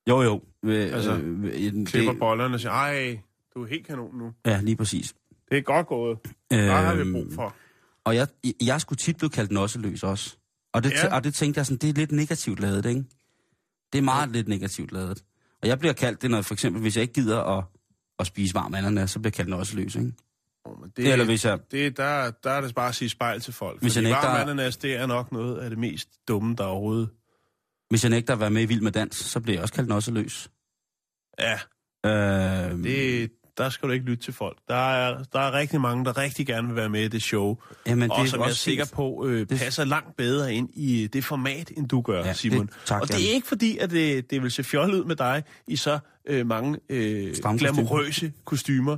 Jo, jo. Øh, Altså, øh, klipper det, bollerne og siger, ej, du er helt kanon nu. Ja, lige præcis. Det er godt gået. Der har vi Øhm, brug for. Og jeg, jeg skulle tit blive kaldt nosseløs også. Og det, Ja. ja. og det tænkte jeg sådan, det er lidt negativt lavet, ikke? Det er meget lidt negativt lavet. Og jeg bliver kaldt det, når for eksempel, hvis jeg ikke gider at, at spise varm ananas, så bliver jeg kaldt nosseløs, ikke? Oh, men Det, eller hvis jeg... det, der, der er det bare at sige spejl til folk. Hvis jeg nægter- varm ananas, det er nok noget af det mest dumme, der overhovedet Hvis jeg nægter at være med i Vild med Dans, så bliver jeg også kaldt nosseløs. Ja, Øh, det, der skal du ikke lytte til folk. Der er, der er rigtig mange, der rigtig gerne vil være med i det show. jamen, og som jeg er sikker på, øh, Det- passer langt bedre ind i det format, end du gør, Ja, Simon. det- tak, og det er ikke fordi, at det, det vil se fjollet ud med dig i så øh, mange øh, glamourøse kostymer.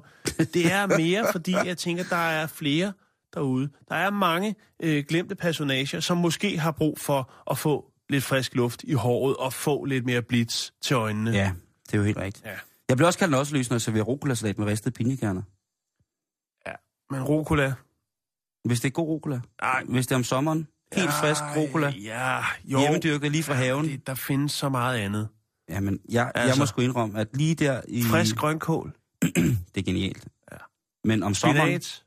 Det er mere fordi, jeg tænker, der er flere derude. Der er mange øh, glemte personager, som måske har brug for at få lidt frisk luft i håret og få lidt mere blitz til øjnene. Ja, det er jo helt rigtigt. Ja. Jeg bliver også kaldt nosseløs, når jeg serverer rucola-salat med ristede pinjekerner. Men rucola? Hvis det er god rucola. Nej. Hvis det er om sommeren. Helt frisk rucola. Ja, jo. Hjemmedyrket lige fra haven. Det, der findes så meget andet. Jamen, jeg, jeg Altså. må sgu indrømme, at lige der i... Frisk grønkål, Det er genialt. Ja. Men om sommeren... spinat.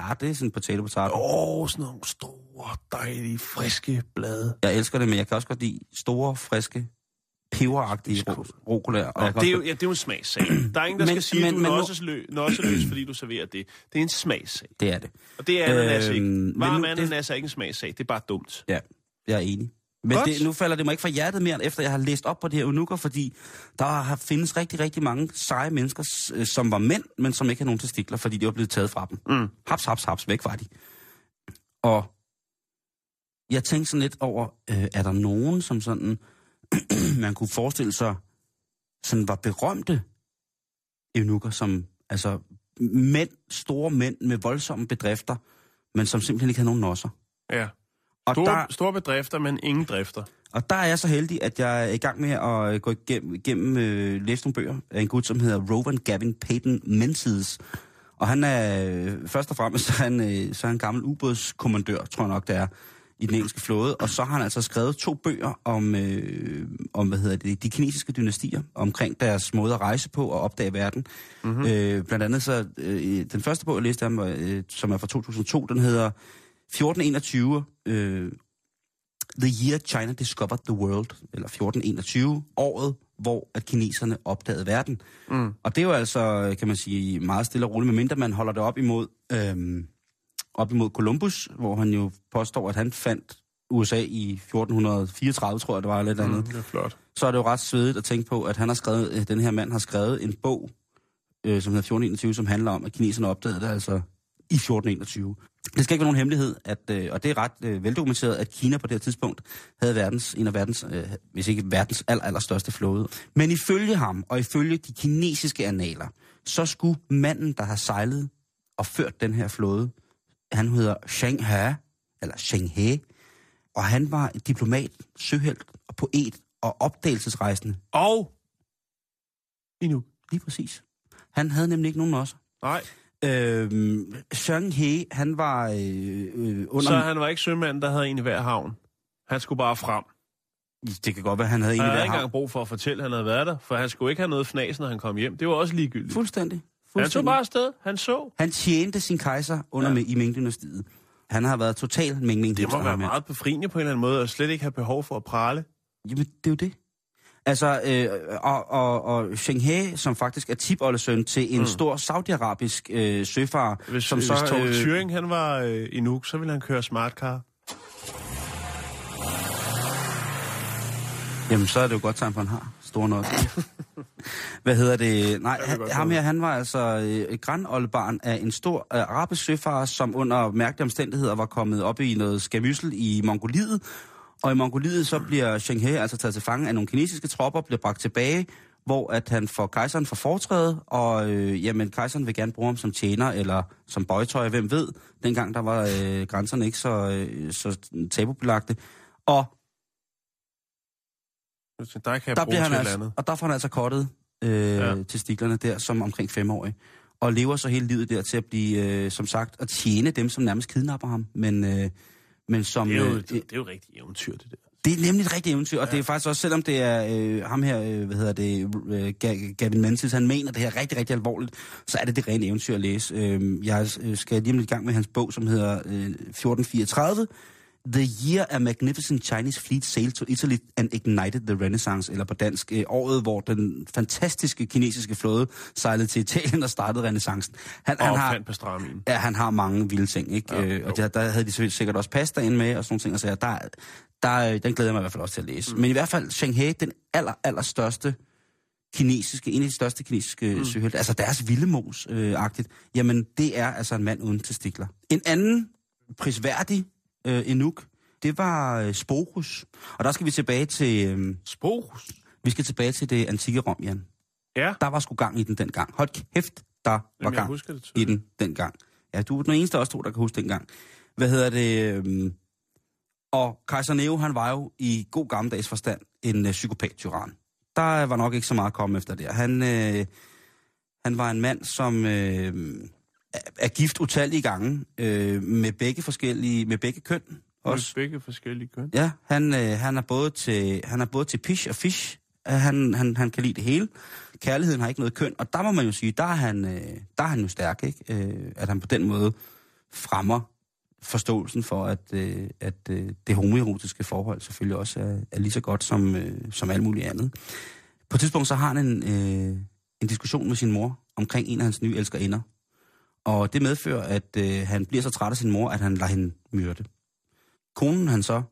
Ja, det er sådan potato potato. Åh, oh, sådan nogle store, dejlige, friske blade. Jeg elsker det, men jeg kan også godt lide store, friske, peberagtige rucola. Og kan det, er jo, ja, det er jo en smagssag. Der er ingen, der Men- skal sige, at men- du er nosseløs, fordi du serverer det. Det er en smagssag. Det er det. Og det er ananas Øhm, ikke. Varm ananas er ikke en smagssag. Det er bare dumt. Ja, jeg er enig. Men Godt. det, nu falder det mig ikke fra hjertet mere, efter jeg har læst op på det her unukker, fordi der har findes rigtig, rigtig mange seje mennesker, øh, som var mænd, men som ikke har nogen testikler, fordi de var blevet taget fra dem. Mm. Haps, haps, haps, væk var de. Og jeg tænkte sådan lidt over, øh, er der nogen, som sådan, man kunne forestille sig, sådan var berømte eunukker, som, altså mænd, store mænd med voldsomme bedrifter, men som simpelthen ikke havde nogen nosser. Ja. Og Store, der, store bedrifter, men ingen drifter. og der er jeg så heldig, at jeg er i gang med at øh, gå igennem, igennem øh, læse nogle bøger af en gut, som hedder Rowan Gavin Peyton Menzies. Og han er, øh, først og fremmest, så er han, øh, så er han en gammel ubådskommandør, tror jeg nok, det er, i den engelske flåde. Og så har han altså skrevet to bøger om, øh, om hvad hedder det, de kinesiske dynastier, omkring deres måde at rejse på og opdage verden. Mm-hmm. Øh, blandt andet så, øh, den første bog, jeg læste ham, øh, som er fra 2002, den hedder 1421, øh, The Year China Discovered the World, eller 1421, året, hvor at kineserne opdagede verden. Mm. Og det er jo altså, kan man sige, meget stille og roligt, medmindre man holder det op imod, øhm, op imod Columbus, hvor han jo påstår, at han fandt USA i 1434, tror jeg, det var et eller andet. Mm, det er flot. Så er det jo ret svedigt at tænke på, at han har skrevet, øh, den her mand har skrevet en bog, øh, som hedder 1421, som handler om, at kineserne opdagede det altså i 1421. Det skal ikke være nogen hemmelighed, at, øh, og det er ret øh, veldokumenteret, at Kina på det her tidspunkt havde verdens, en af verdens, øh, hvis ikke verdens aller, allerstørste flåde. Men ifølge ham, og ifølge de kinesiske analer, så skulle manden, der har sejlet og ført den her flåde, han hedder Sheng He, eller Sheng He, og han var diplomat, søhelt og poet og opdagelsesrejsende. Og endnu. Lige præcis. Han havde nemlig ikke nogen også. Nej, Øhm, Shang He, han var øh, øh, under... så han var ikke sømand, der havde en i hver havn. Han skulle bare frem. Det kan godt være, han havde en Han i havde hver ikke havn. engang brug for at fortælle, at han havde været der, for han skulle ikke have noget fnas, når han kom hjem. Det var også ligegyldigt. Fuldstændig. Han tog bare afsted. Han så. Han tjente sin kejser under Ja. i Ming-dynastiet. Han har været total ming ming Det må være meget befriende på en eller anden måde, og slet ikke have behov for at prale. Jamen, det er jo det. Altså, øh, og, og, og Sheng He, som faktisk er tipoldesøn til en mm. stor saudiarabisk øh, søfar, Hvis, som hvis så... Torben Thuring, han var øh, i Nuuk, så ville han køre smartcar. Jamen, så er det jo godt tegn på, han har store nok. Hvad hedder det? Nej, han, ham her, han var altså øh, grandoldebarn af en stor øh, arabisk søfar, som under mærkelige omstændigheder var kommet op i noget skamyssel i Mongoliet. Og i Mongoliet så bliver Sheng He altså taget til fange af nogle kinesiske tropper, bliver bragt tilbage, hvor at han får kejseren for foretræde, og øh, jamen, kejseren vil gerne bruge ham som tjener eller som bøjtøj, hvem ved. Dengang der var øh, grænserne ikke så, øh, så tabubelagte. Og Der kan jeg der bliver han altså, andet. og der får han altså kottet øh, Ja. testiklerne der som omkring femårig. Og lever så hele livet der til at blive, øh, som sagt, at tjene dem, som nærmest kidnapper ham. Men, øh, men som... Det er, jo, øh, det, det er jo rigtig eventyr, det der. det er nemlig et rigtigt eventyr, og ja. det er faktisk også, selvom det er øh, ham her, øh, hvad hedder det, øh, Ga- Gavin Menzies, han mener det her rigtig, rigtig alvorligt, så er det det rene eventyr at læse. Øh, jeg skal lige om lidt i gang med hans bog, som hedder øh, 1434, The Year a Magnificent Chinese Fleet Sailed to Italy and Ignited the Renaissance, eller på dansk, øh, året, hvor den fantastiske kinesiske flåde sejlede til Italien og startede renaissancen. Han, Og han har, fandt pastramin. Ja, han har mange vilde ting, ikke? Ja, øh, og der, der havde de selvfølgelig sikkert også pasta ind med, og sådan nogle ting, og så der, der, øh, den glæder jeg mig i hvert fald også til at læse. Mm. Men i hvert fald Shanghai, den aller, aller største kinesiske, en af de største kinesiske mm. søhelte, altså deres vildemos-agtigt, jamen det er altså en mand uden testikler. En anden prisværdig øh, enuk, det var øh, Sporus. Og der skal vi tilbage til... Øh, Sporus. vi skal tilbage til det antikke Rom, Jan. Ja. Der var sgu gang i den dengang. Hold kæft, der var Jamen, gang det i den dengang. Ja, du er den eneste af os to, der kan huske dengang. Hvad hedder det? øhm, Og kejser Neo, han var jo i god gammeldags forstand en øh, psykopat-tyran. Der var nok ikke så meget at komme efter der. Han, øh, han var en mand, som øh, er- gift utallige gange øh, med begge forskellige, med begge køn. Også. Med begge forskellige køn. Ja, han, øh, han, er både til, han er både til pish og fish. Han, han, han kan lide det hele. Kærligheden har ikke noget køn, og der må man jo sige, der er han, øh, der er han jo stærk, ikke? Øh, at han på den måde fremmer forståelsen for, at, øh, at øh, det homoerotiske forhold selvfølgelig også er, er lige så godt som, øh, som alt muligt andet. På et tidspunkt så har han en, øh, en diskussion med sin mor omkring en af hans nye elskerinder. Og det medfører, at øh, han bliver så træt af sin mor, at han lader hende myrde. Konen han så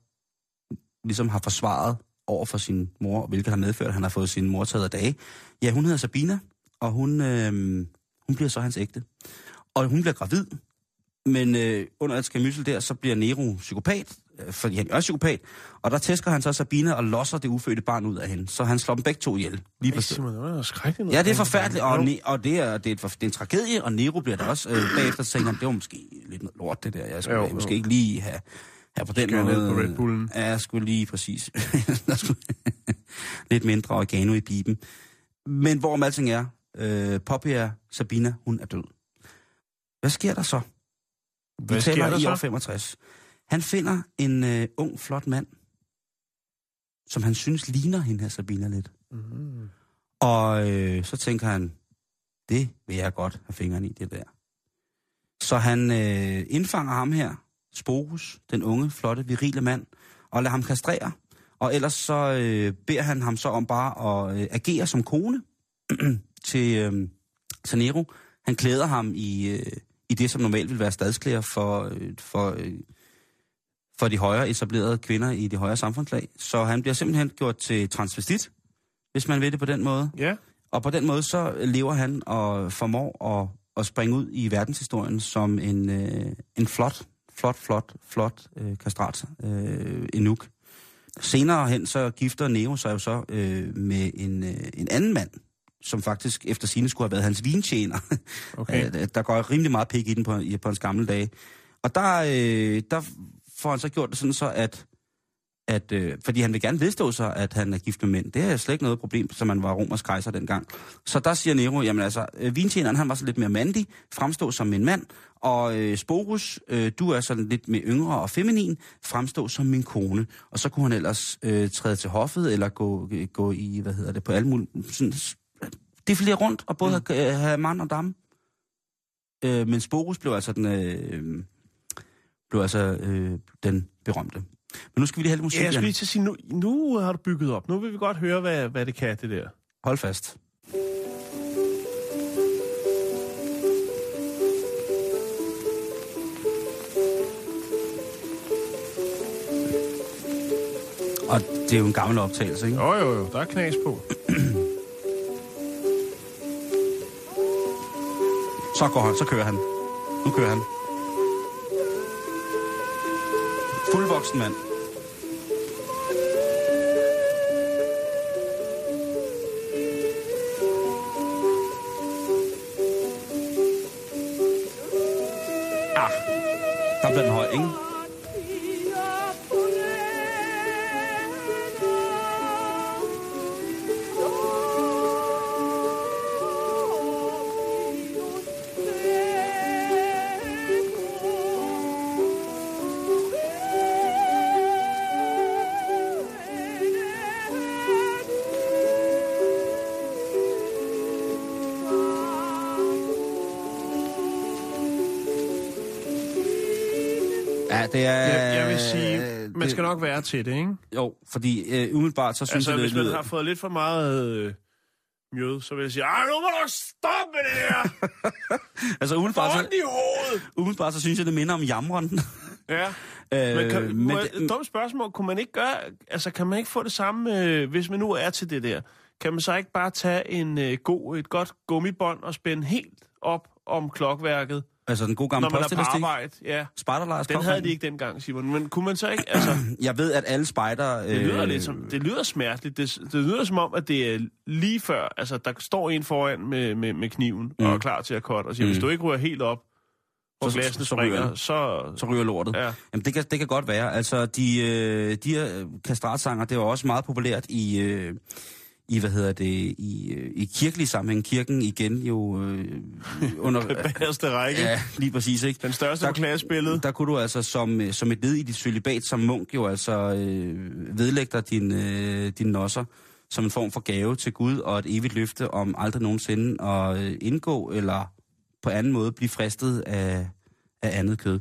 ligesom har forsvaret over for sin mor, hvilket har medført, at han har fået sin mor taget af dage. Ja, hun hedder Sabina, og hun, øh, hun bliver så hans ægte. Og hun bliver gravid, men øh, under et skamysel der, så bliver Nero psykopat, fordi han er psykopat, og der tæsker han så Sabina og losser det ufødte barn ud af hende. Så han slår dem begge to ihjel. Lige på stedet. Ja, det er forfærdeligt, og, ne- og, det, er, det, er det er en tragedie, og Nero bliver der også øh, bagefter, så tænker han, det var måske lidt noget lort, det der. Jeg skulle Jo, jo, måske ikke lige have, have på den Skære måde... på Red Bullen. Ja, jeg skulle lige præcis... skulle lidt mindre oregano i pipen. Men hvorom alting er, øh, Poppy Sabina, hun er død. Hvad sker der så? Hvad Vi taler der i så? år 65. Han finder en øh, ung, flot mand, som han synes ligner hende her Sabina lidt. Mm. Og øh, så tænker han, det vil jeg godt have fingeren i, det der. Så han øh, indfanger ham her, Sporus, den unge, flotte, virile mand, og lader ham kastrere. Og ellers så øh, beder han ham så om bare at øh, agere som kone til, øh, til Nero. Han klæder ham i, øh, i det, som normalt vil være stadsklæder for, øh, for, øh, for de højere etablerede kvinder i de højere samfundslag. Så han bliver simpelthen gjort til transvestit, hvis man ved det på den måde. Ja. Og på den måde så lever han og formår at, at springe ud i verdenshistorien som en, øh, en flot, flot, flot, flot øh, kastrat øh, enuk. Senere hen så gifter Neo sig jo så øh, med en, øh, en anden mand, som faktisk efter sine skulle have været hans vintjener. Okay. Øh, der går rimelig meget pik i den på, på hans gamle dage. Og der, øh, der får han så gjort det sådan så, at, at øh, fordi han vil gerne vedstå sig, at han er gift med mænd. Det er slet ikke noget problem, som man var romersk kejser dengang. Så der siger Nero, jamen altså, øh, vintjeneren han var så lidt mere mandig, fremstå som en mand, og øh, Sporus, øh, du er sådan lidt mere yngre og feminin, fremstå som min kone. Og så kunne han ellers øh, træde til hoffet, eller gå, gå i, hvad hedder det, på alle mulige, sådan, defilere rundt, og både mm. have, have mand og dame. Øh, men Sporus blev altså den, øh, blev altså, øh, den berømte. Men nu skal vi lige have lidt musik, Ja, jeg skulle Jan. lige til at sige, nu, nu har du bygget op. Nu vil vi godt høre, hvad, hvad det kan, det der. Hold fast. Og det er jo en gammel optagelse, ikke? Jo, jo, jo, der er knas på. Så går han, så kører han. Nu kører han. Fuldvoksen mand. Ah, der bliver den høj, ikke? Det er... Jeg, jeg vil sige, man det- skal nok være til det, ikke? Jo, fordi øh, umiddelbart så synes Altså, jeg, hvis det man lyder... har fået lidt for meget øh, mjød, så vil jeg sige, ah, nu må du stoppe med det her! Altså umiddelbart så, i hovedet! umiddelbart så synes jeg, det minder om jamren. Ja. Øh, Men, kan, men dumt spørgsmål. Kunne man ikke gøre, altså kan man ikke få det samme, øh, hvis man nu er til det der? Kan man så ikke bare tage en øh, god, et godt gummibånd og spænde helt op om klokværket, altså den gode gamle når man er på arbejde? Ja. Spejderlejrs Den havde de ikke dengang, Simon. Men kunne man så ikke, altså, Jeg ved, at alle spejder... det lyder, lidt som, det lyder smerteligt. Det, det lyder som om, at det er lige før, altså der står en foran med, med, med kniven mm. og er klar til at cutte, og siger, mm. hvis du ikke ryger helt op, hvor Så- glassene så springer, så... så ryger lortet. Ja. Jamen, det kan, det kan godt være. Altså, de, øh, de her kastratsanger, det var også meget populært i, øh, i hvad hedder det, i, øh, i kirkelig sammenhæng. Kirken igen jo øh, under... Bagerste række. ja, lige præcis, ikke? Den største Der- på klassebilledet. Der kunne du altså som, øh, som et led i dit celibat som munk jo altså øh, vedlægge dig din, øh, din nosser som en form for gave til Gud og et evigt løfte om aldrig nogensinde at øh, indgå eller på anden måde blive fristet af, af andet kød.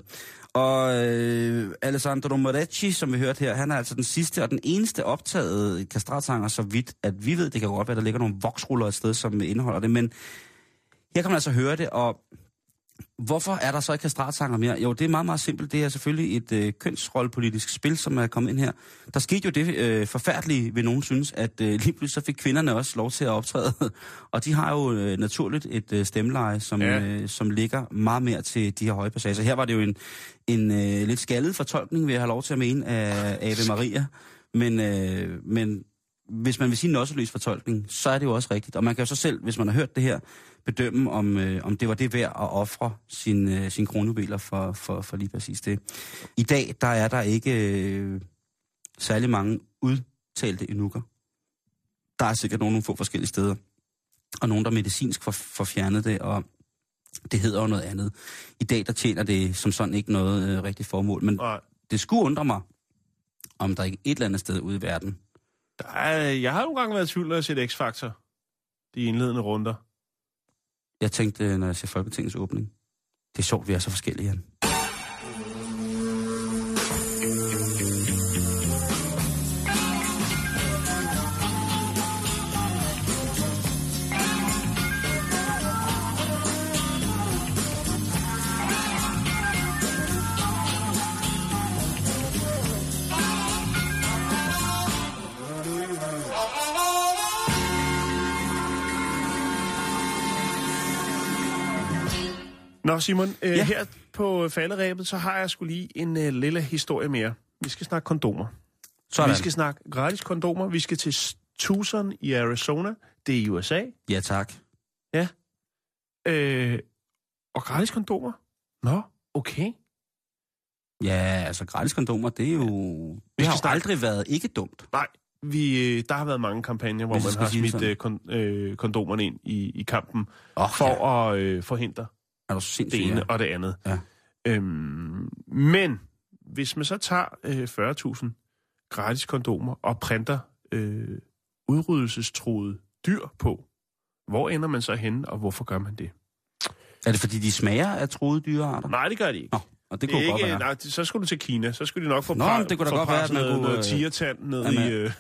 Og øh, Alessandro Moretti, som vi hørte her, han er altså den sidste og den eneste optaget kastratsanger, så vidt at vi ved. Det kan godt være, der ligger nogle voksruller et sted, som indeholder det, men her kan man altså høre det, og Hvorfor er der så ikke kastratsanger mere? Jo, det er meget, meget simpelt. Det er selvfølgelig et øh, kønsrollepolitisk spil, som er kommet ind her. Der skete jo det øh, forfærdelige, vil nogen synes, at øh, lige pludselig så fik kvinderne også lov til at optræde. og de har jo øh, naturligt et øh, stemmeleje, som, Ja. øh, som ligger meget mere til de her høje passager. Her var det jo en, en øh, lidt skaldet fortolkning, vil jeg have lov til at mene, af Ave Maria. Men, øh, men hvis man vil sige nosseløs fortolkning, så er det jo også rigtigt. Og man kan jo så selv, hvis man har hørt det her, bedømme, om, øh, om det var det værd at ofre sin, øh, sin kronjuveler for, for, for lige præcis det. I dag, der er der ikke øh, særlig mange udtalte enukker. Der er sikkert nogle, nogle få forskellige steder. Og nogen, der medicinsk får, får fjernet det, og det hedder jo noget andet. I dag, der tjener det som sådan ikke noget øh, rigtigt formål. Men Og det skulle undre mig, om der ikke et eller andet sted ude i verden, der er, jeg har nogle gange været i tvivl, når jeg set X-Factor. De indledende runder. Jeg tænkte, når jeg ser Folketingets åbning, det er sjovt, vi er så forskellige, Jan. Nå Simon, øh, Ja. ja. her på falderæbet, så har jeg skulle lige en øh, lille historie mere. Vi skal snakke kondomer. Sådan. Vi skal snakke gratis kondomer. Vi skal til Tucson i Arizona. Det er i USA. Ja, tak. Øh, og gratis kondomer? Nå, okay. Ja, altså gratis kondomer, det er jo... Det har jo aldrig været ikke dumt. Nej, vi, øh, der har været mange kampagner, hvor man har smidt øh, kon, øh, kondomerne ind i, i kampen Oh, for at øh, forhindre er du så det ene Ja. og det andet. Ja. Øhm, men hvis man så tager øh, 40.000 gratis kondomer og printer øh, udryddelsestruede dyr på, hvor ender man så henne, og hvorfor gør man det? Er det fordi, de smager af troede dyrearter? Nej, det gør de ikke. Nå, og det det kunne er godt ikke, være. nej, så skulle du til Kina. Så skulle de nok få, Nå, men det kunne da godt være, at man noget, kunne, noget øh, tigertand ned i... Øh,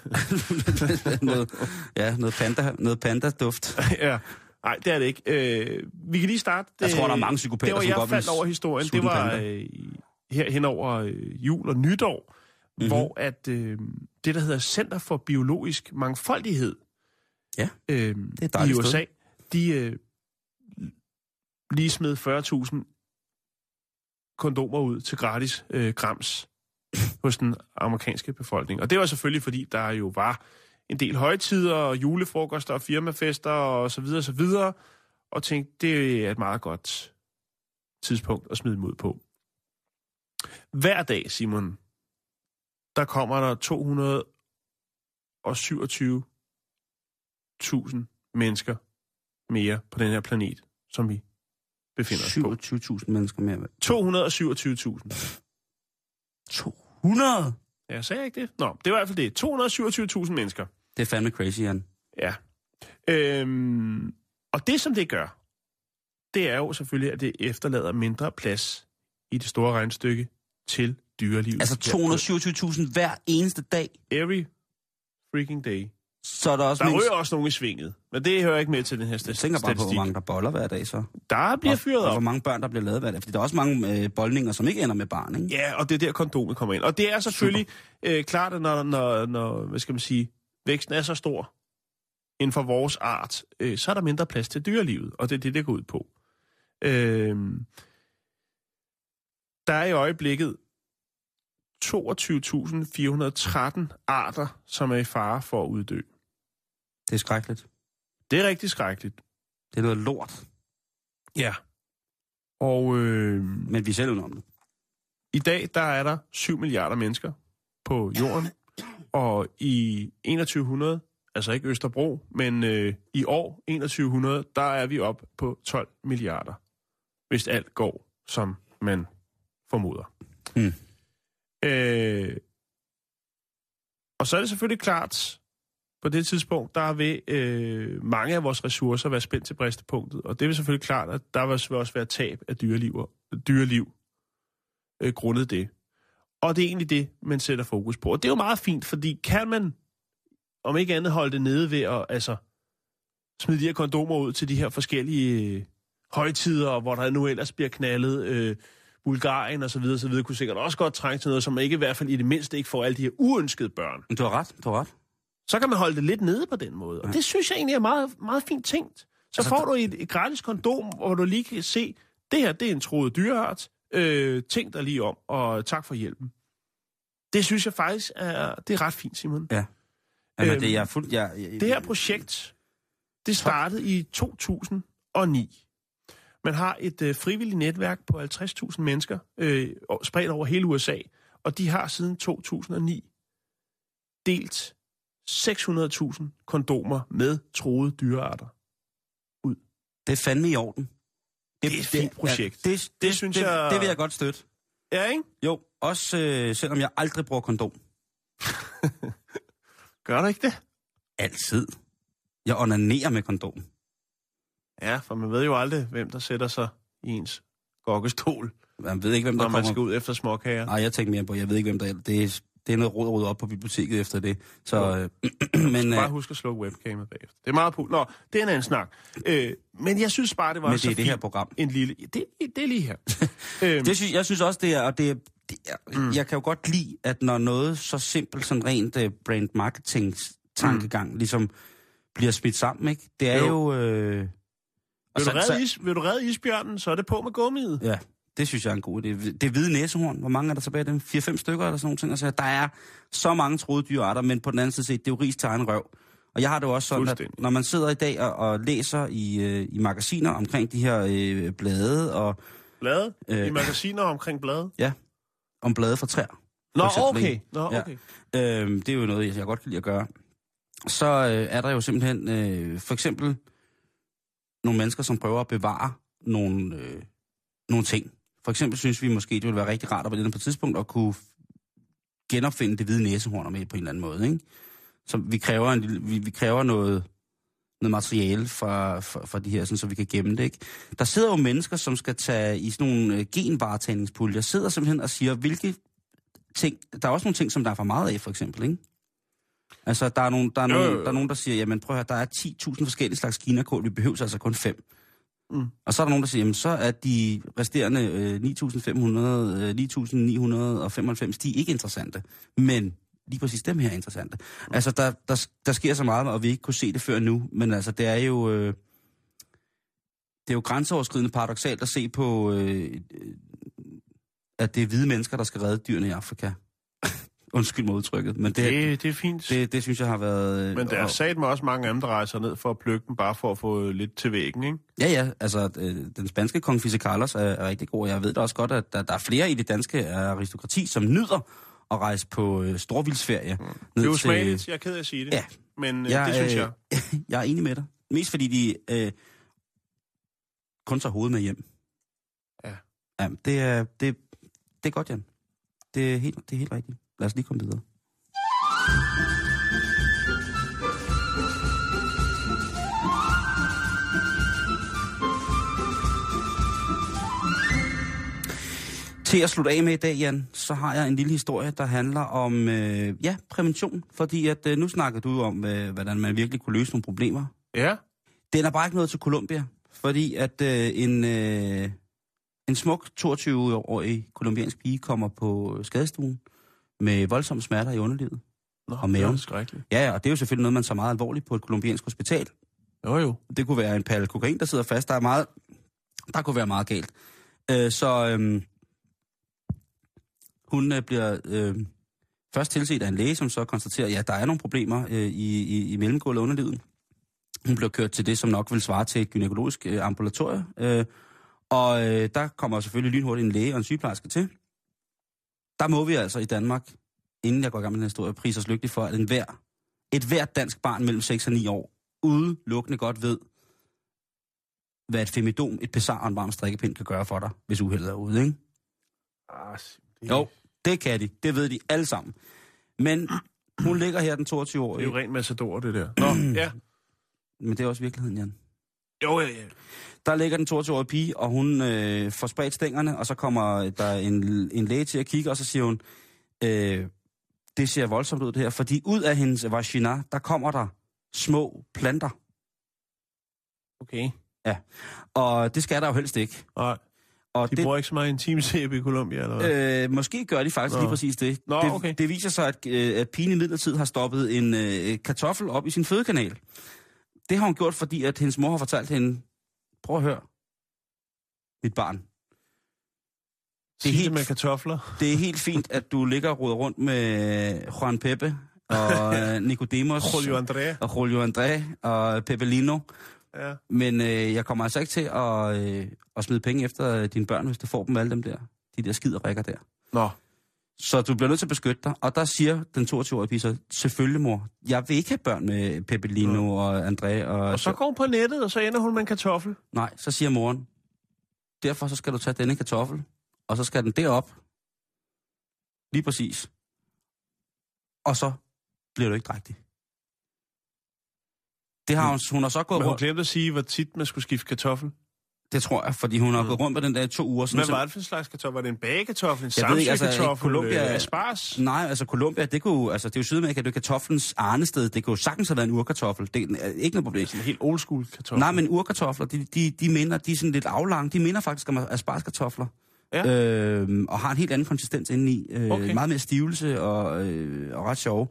noget, ja, noget panda, noget panda-duft. ja. Nej, det er det ikke. Øh, vi kan lige starte. Jeg tror, øh, der er mange psykopater, Det var, som jeg godt faldt over historien. Det var øh, her hen over øh, jul og nytår, Mhm. mm-hmm. hvor at øh, det, der hedder Center for Biologisk Mangfoldighed Ja, øh, er et i USA, sted. de øh, lige smed 40.000 kondomer ud til gratis øh, grams hos den amerikanske befolkning. Og det var selvfølgelig, fordi der jo var en del højtider og julefrokoster og firmafester og så videre og så videre, og tænkte, det er et meget godt tidspunkt at smide dem ud på. Hver dag, Simon, der kommer der 227.000 mennesker mere på den her planet, som vi befinder os på. 27.000 mennesker mere. 227.000. 200? Ja, sagde jeg ikke det? Nå, det var i hvert fald det. 227.000 mennesker. Det er fandme crazy, Jan. Ja. Øhm, og det, som det gør, det er jo selvfølgelig, at det efterlader mindre plads i det store regnstykke til dyrelivet. Altså 227.000 hver eneste dag. Every freaking day. Så er der også Der mindst... ryger også nogen i svinget, men det hører ikke med til den her Jeg statistik. tænker bare på, hvor mange der boller hver dag så. Der bliver og, fyret og op. hvor mange børn, der bliver lavet hver dag. Fordi der er også mange øh, boldninger, som ikke ender med barn, ikke? Ja, og det er der kondomet kommer ind. Og det er selvfølgelig øh, klart, at når, når, når, hvad skal man sige, væksten er så stor inden for vores art, øh, så er der mindre plads til dyrelivet, og det er det, det går ud på. Øh, der er i øjeblikket 22.413 arter, som er i fare for at uddø. Det er skrækkeligt. Det er rigtig skrækkeligt. Det er noget lort, Ja. Og øh, men vi er selv om det. I dag, der er der 7 milliarder mennesker på jorden, og i 2100, altså ikke Østerbro, men øh, i år 2100, der er vi op på 12 milliarder, hvis alt går, som man formoder. Hmm. Øh, og så er det selvfølgelig klart, på det tidspunkt, der vil øh, mange af vores ressourcer være spændt til bristepunktet, og det vil selvfølgelig klart, at der vil også være tab af dyreliv, dyreliv øh, grundet det. Og det er egentlig det, man sætter fokus på. Og det er jo meget fint, fordi kan man, om ikke andet, holde det nede ved at altså, smide de her kondomer ud til de her forskellige øh, højtider, hvor der nu ellers bliver knaldet, øh, Bulgarien og så videre, så videre, kunne sikkert også godt trænge til noget, som ikke i hvert fald i det mindste ikke får alle de her uønskede børn. Men du har ret, du har ret. Så kan man holde det lidt nede på den måde. Og det synes jeg egentlig er meget, meget fint tænkt. Så Altså, får du et, et gratis kondom, hvor du lige kan se, det her det er en troet dyreart. Øh, tænk dig lige om, og tak for hjælpen. Det synes jeg faktisk er, det er ret fint, Simon. Ja. Jamen, Øhm, det, jeg er fuldt... Jeg, jeg, Det her projekt, det startede i 2009. Man har et øh, frivilligt netværk på 50.000 mennesker, øh, spredt over hele USA, og de har siden 2009 delt 600.000 kondomer med troede dyrearter. det er fandme i orden. Det er et fint projekt. Ja, det, det, det, synes det, jeg- Det vil jeg godt støtte. Ja, ikke? Jo, også øh, selvom jeg aldrig bruger kondom. Gør du ikke det? Altid. Jeg onanerer med kondom. Ja, for man ved jo aldrig, hvem der sætter sig i ens gokkestol, Man ved ikke, hvem der når man kommer... skal ud efter småkager. Nej, jeg tænker mere på, jeg ved ikke, hvem der er. Det er, det er noget råd rydde op på biblioteket efter det. Så, øh, men, øh, Bare husk at slukke webcamet bagefter. Det er meget pul. Nå, det er en anden snak. Øh, men jeg synes bare, det var men så det er det her program. En lille... Det, det er lige her. øhm, Det synes, jeg synes også, det er... Og det er, det er mm. Jeg kan jo godt lide, at når noget så simpelt, sådan rent uh, brand marketing tankegang, mm. ligesom bliver smidt sammen, ikke? Det er jo... Jo. øh, vil, så- du redde så- is, vil du redde isbjørnen, så er det på med gummiet. Ja, det synes jeg er en god idé. Det er hvide næsehorn. Hvor mange er der tilbage af dem? 4-5 stykker eller sådan nogle ting. Altså, der er så mange troede dyrearter, men på den anden side set, det er jo ris til egen røv. Og jeg har det jo også sådan, at når man sidder i dag og, og læser i, øh, i magasiner omkring de her øh, blade og Blade? Øh. I magasiner omkring blade? ja, om blade fra træer. Nå, eksempel, okay. Nå, Ja. okay. Øhm, det er jo noget, jeg, jeg godt kan lide at gøre. Så øh, er der jo simpelthen øh, for eksempel nogle mennesker, som prøver at bevare nogle, øh, nogle ting. For eksempel synes vi måske, det ville være rigtig rart at på det på et tidspunkt at kunne genopfinde det hvide næsehorn med på en eller anden måde. Ikke? Så vi kræver, en, lille- vi, vi kræver noget, noget materiale fra, fra, fra de her, sådan, så vi kan gemme det. Ikke? Der sidder jo mennesker, som skal tage i sådan nogle øh, genvaretagningspuljer, sidder simpelthen og siger, hvilke ting, der er også nogle ting, som der er for meget af, for eksempel, ikke? Altså, der er, nogen, der, er nogen, der er nogen, der siger, jamen prøv at høre, der er 10.000 forskellige slags kinakål, vi behøver altså kun fem. Mm. Og så er der nogen, der siger, jamen så er de resterende øh, 9.500, øh, 9.995, de er ikke interessante. Men lige præcis dem her er interessante. Altså, der, der, der sker så meget, og vi ikke kunne se det før nu, men altså, det er jo... Øh, det er jo grænseoverskridende paradoxalt at se på, øh, øh, at det er hvide mennesker, der skal redde dyrene i Afrika. Undskyld mig udtrykket, men det, det, Det, er fint. det, det synes jeg har været... øh, Men der er og- sat med også mange der rejser ned for at plukke dem, bare for at få lidt til væggen, ikke? Ja, ja, altså øh, den spanske kong Fisse Carlos er, er rigtig god. Jeg ved da også godt, at der, der er flere i det danske aristokrati, som nyder at rejse på øh, storvildsferie. Mm. Det er jo smageligt, jeg er ked af at sige det. Ja. Men øh, det synes jeg. Øh, jeg er enig med dig. Mest fordi de øh, kun tager hovedet med hjem. Ja. ja det, er, det, det er godt, Jan. Det er, helt, det er helt rigtigt. Lad os lige komme videre. Til at slutte af med i dag, Jan, så har jeg en lille historie, der handler om øh, ja, prævention. Fordi at øh, nu snakker du om, øh, hvordan man virkelig kunne løse nogle problemer. Ja. Den er bare ikke noget til Colombia, fordi at øh, en, øh, en smuk 22-årig kolumbiansk pige kommer på skadestuen med voldsomme smerter i underlivet. Nå, Og maven. Det er. Ja, og det er jo selvfølgelig noget, man tager meget alvorligt på et kolumbiansk hospital. Jo, jo. Det kunne være en palle kokain, der sidder fast. Der er meget, der kunne være meget galt. Øh, så øh, hun øh, bliver øh, først tilset af en læge, som så konstaterer, at ja, der er nogle problemer øh, i, i, i mellemgulvet underlivet. Hun bliver kørt til det, som nok vil svare til et gynækologisk øh, ambulatorie. Øh, og øh, der kommer selvfølgelig lynhurtigt en læge og en sygeplejerske til. Der må vi altså i Danmark, inden jeg går i gang med den historie, prise os lykkelige for, at en hver, et hvert dansk barn mellem 6 og 9 år udelukkende godt ved, hvad et femidom, et pesar og en varm strikkepind kan gøre for dig, hvis uheldet er ude, ikke? Ah, det, Jo, det kan de. Det ved de alle sammen. Men hun ligger her den 22 år, Det er jo rent massador, det der. Nå, ja. men det er også virkeligheden, Jan. Jo, ja, ja. Der ligger den 22-årige pige, og hun øh, får spredt stængerne, og så kommer der en, en læge til at kigge, og så siger hun, øh, det ser voldsomt ud det her, fordi ud af hendes vagina, der kommer der små planter. Okay. Og det skal der jo helst ikke. Nej, Og de det, bruger ikke så meget intimsæbe i Colombia, eller hvad? Øh, måske gør de faktisk Nå. lige præcis det. Nå, det, okay. det viser sig, at, øh, at pigen i midlertid har stoppet en øh, kartoffel op i sin fødekanal. Det har hun gjort, fordi at hendes mor har fortalt hende, prøv at høre, mit barn. Det er helt- med kartofler. Det er helt fint, at du ligger og roder rundt med Juan Pepe og øh, Nicodemus Julio Andrea. og Julio André og Pepelino. Ja. Men øh, jeg kommer altså ikke til at, øh, at smide penge efter øh, dine børn, hvis du får dem alle dem der. De der skiderikker der. Nå, Så du bliver nødt til at beskytte dig. Og der siger den 22-årige pige så, selvfølgelig mor, jeg vil ikke have børn med Pepelino mm. og André. Og, og så går hun på nettet, og så ender hun med en kartoffel. Nej, så siger moren, derfor så skal du tage denne kartoffel, og så skal den derop. Lige præcis. Og så bliver du ikke drægtig. Det har hun, hun har så gået Men hun glemte at sige, hvor tit man skulle skifte kartoffel. Det tror jeg, fordi hun har Mm. gået rundt med den der i to uger. Sådan, Hvad var det for en slags kartoffel? Var det en bagekartoffel, en ikke, altså, samsøkartoffel, Colombia- øh, asparges? Nej, altså Colombia, det kunne, altså det er jo Sydamerika, det er kartoflens arnested. Det kunne jo sagtens have været en urkartoffel. Det er ikke noget problem. Sådan en helt old school kartoffel. Nej, men urkartofler, de, de, de minder, de er sådan lidt aflange. De minder faktisk om aspargeskartofler. Ja. Øhm, og har en helt anden konsistens indeni. Øh, Okay. Meget mere stivelse og, øh, og ret sjove.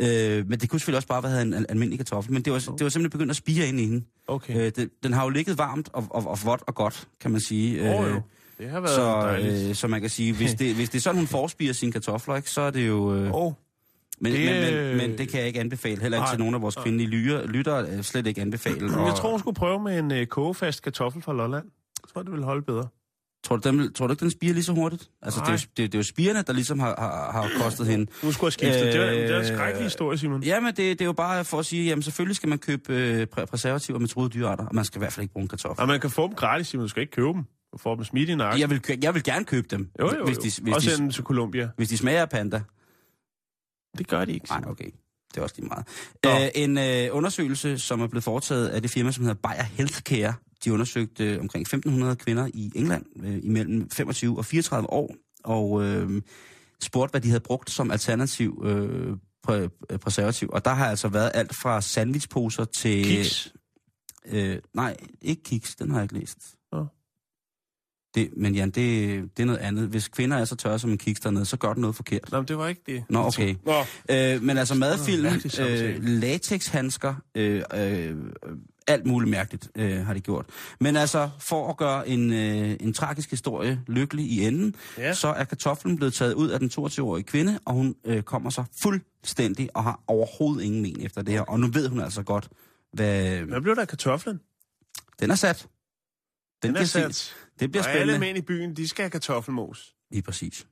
Øh, men det kunne selvfølgelig også bare have været en al- almindelig kartoffel. Men det var, det var simpelthen begyndt at spire ind i hende. Okay. Øh, det, den har jo ligget varmt og, og, og vådt og godt, kan man sige. Åh, Øh. Det har været så, dejligt. øh, så man kan sige, hvis det, hvis det er sådan, hun forspirer sine kartofler, ikke, så er det jo... Øh, Åh, men, det- men, men, men det kan jeg ikke anbefale, heller ikke Nej. til nogen af vores kvindelige lytter, lytter øh, slet ikke anbefale. jeg Og- tror, hun skulle prøve med en øh, kogefast kartoffel fra Lolland. Jeg tror, det ville holde bedre. Tror du, den, tror du ikke, den spiger lige så hurtigt? Altså, det er, jo, det, det er jo spirene, der ligesom har, har, har kostet hende. Nu skulle jeg skifte. det, var, det var en Øh, skrækkelig historie, Simon. Jamen, det, det er jo bare for at sige, jamen selvfølgelig skal man købe øh, præ- preservativer med troede dyrearter, og man skal i hvert fald ikke bruge en kartoffel. Og man kan få dem gratis, Simon. Du skal ikke købe dem. Du får dem smidt i nakken. Jeg vil, jeg vil gerne købe dem, jo, jo, jo. hvis, de, hvis, og sende de, dem til Colombia. hvis de smager af panda. Det gør de ikke. Nej, okay. Det er også lige meget. Æ, en øh, undersøgelse, som er blevet foretaget af det firma, som hedder Bayer Healthcare, de undersøgte øh, omkring 1.500 kvinder i England øh, imellem 25 og 34 år, og øh, spurgte, hvad de havde brugt som alternativ øh, præ- præservativ. Og der har altså været alt fra sandwichposer til... Kiks. Øh, nej, ikke kiks, den har jeg ikke læst. Det, men Jan, det, det er noget andet. Hvis kvinder er så tørre som en kiks dernede, så gør den noget forkert. Nå, det var ikke det. Nå, okay. Nå, Øh, men altså madfilm, øh, latexhandsker, øh, øh, alt muligt mærkeligt øh, har de gjort. Men altså, for at gøre en, øh, en tragisk historie lykkelig i enden, Ja. så er kartoflen blevet taget ud af den 22-årige kvinde, og hun øh, kommer så fuldstændig og har overhovedet ingen men efter det her. Og nu ved hun altså godt, hvad... hvad blev der af kartoflen? Den er sat. Den er kan sat. se- Det bliver Og alle spændende. mænd i byen, de skal have kartoffelmos. Lige præcis.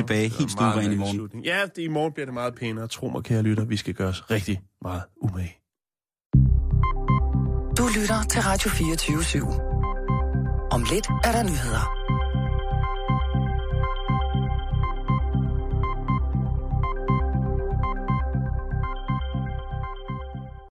Tilbage helt stueren i morgen. slutning. Ja, det, i morgen bliver det meget pænere. Tro mig, kære lytter, vi skal gøre os rigtig meget umage. Du lytter til Radio 24 /7. Om lidt er der nyheder.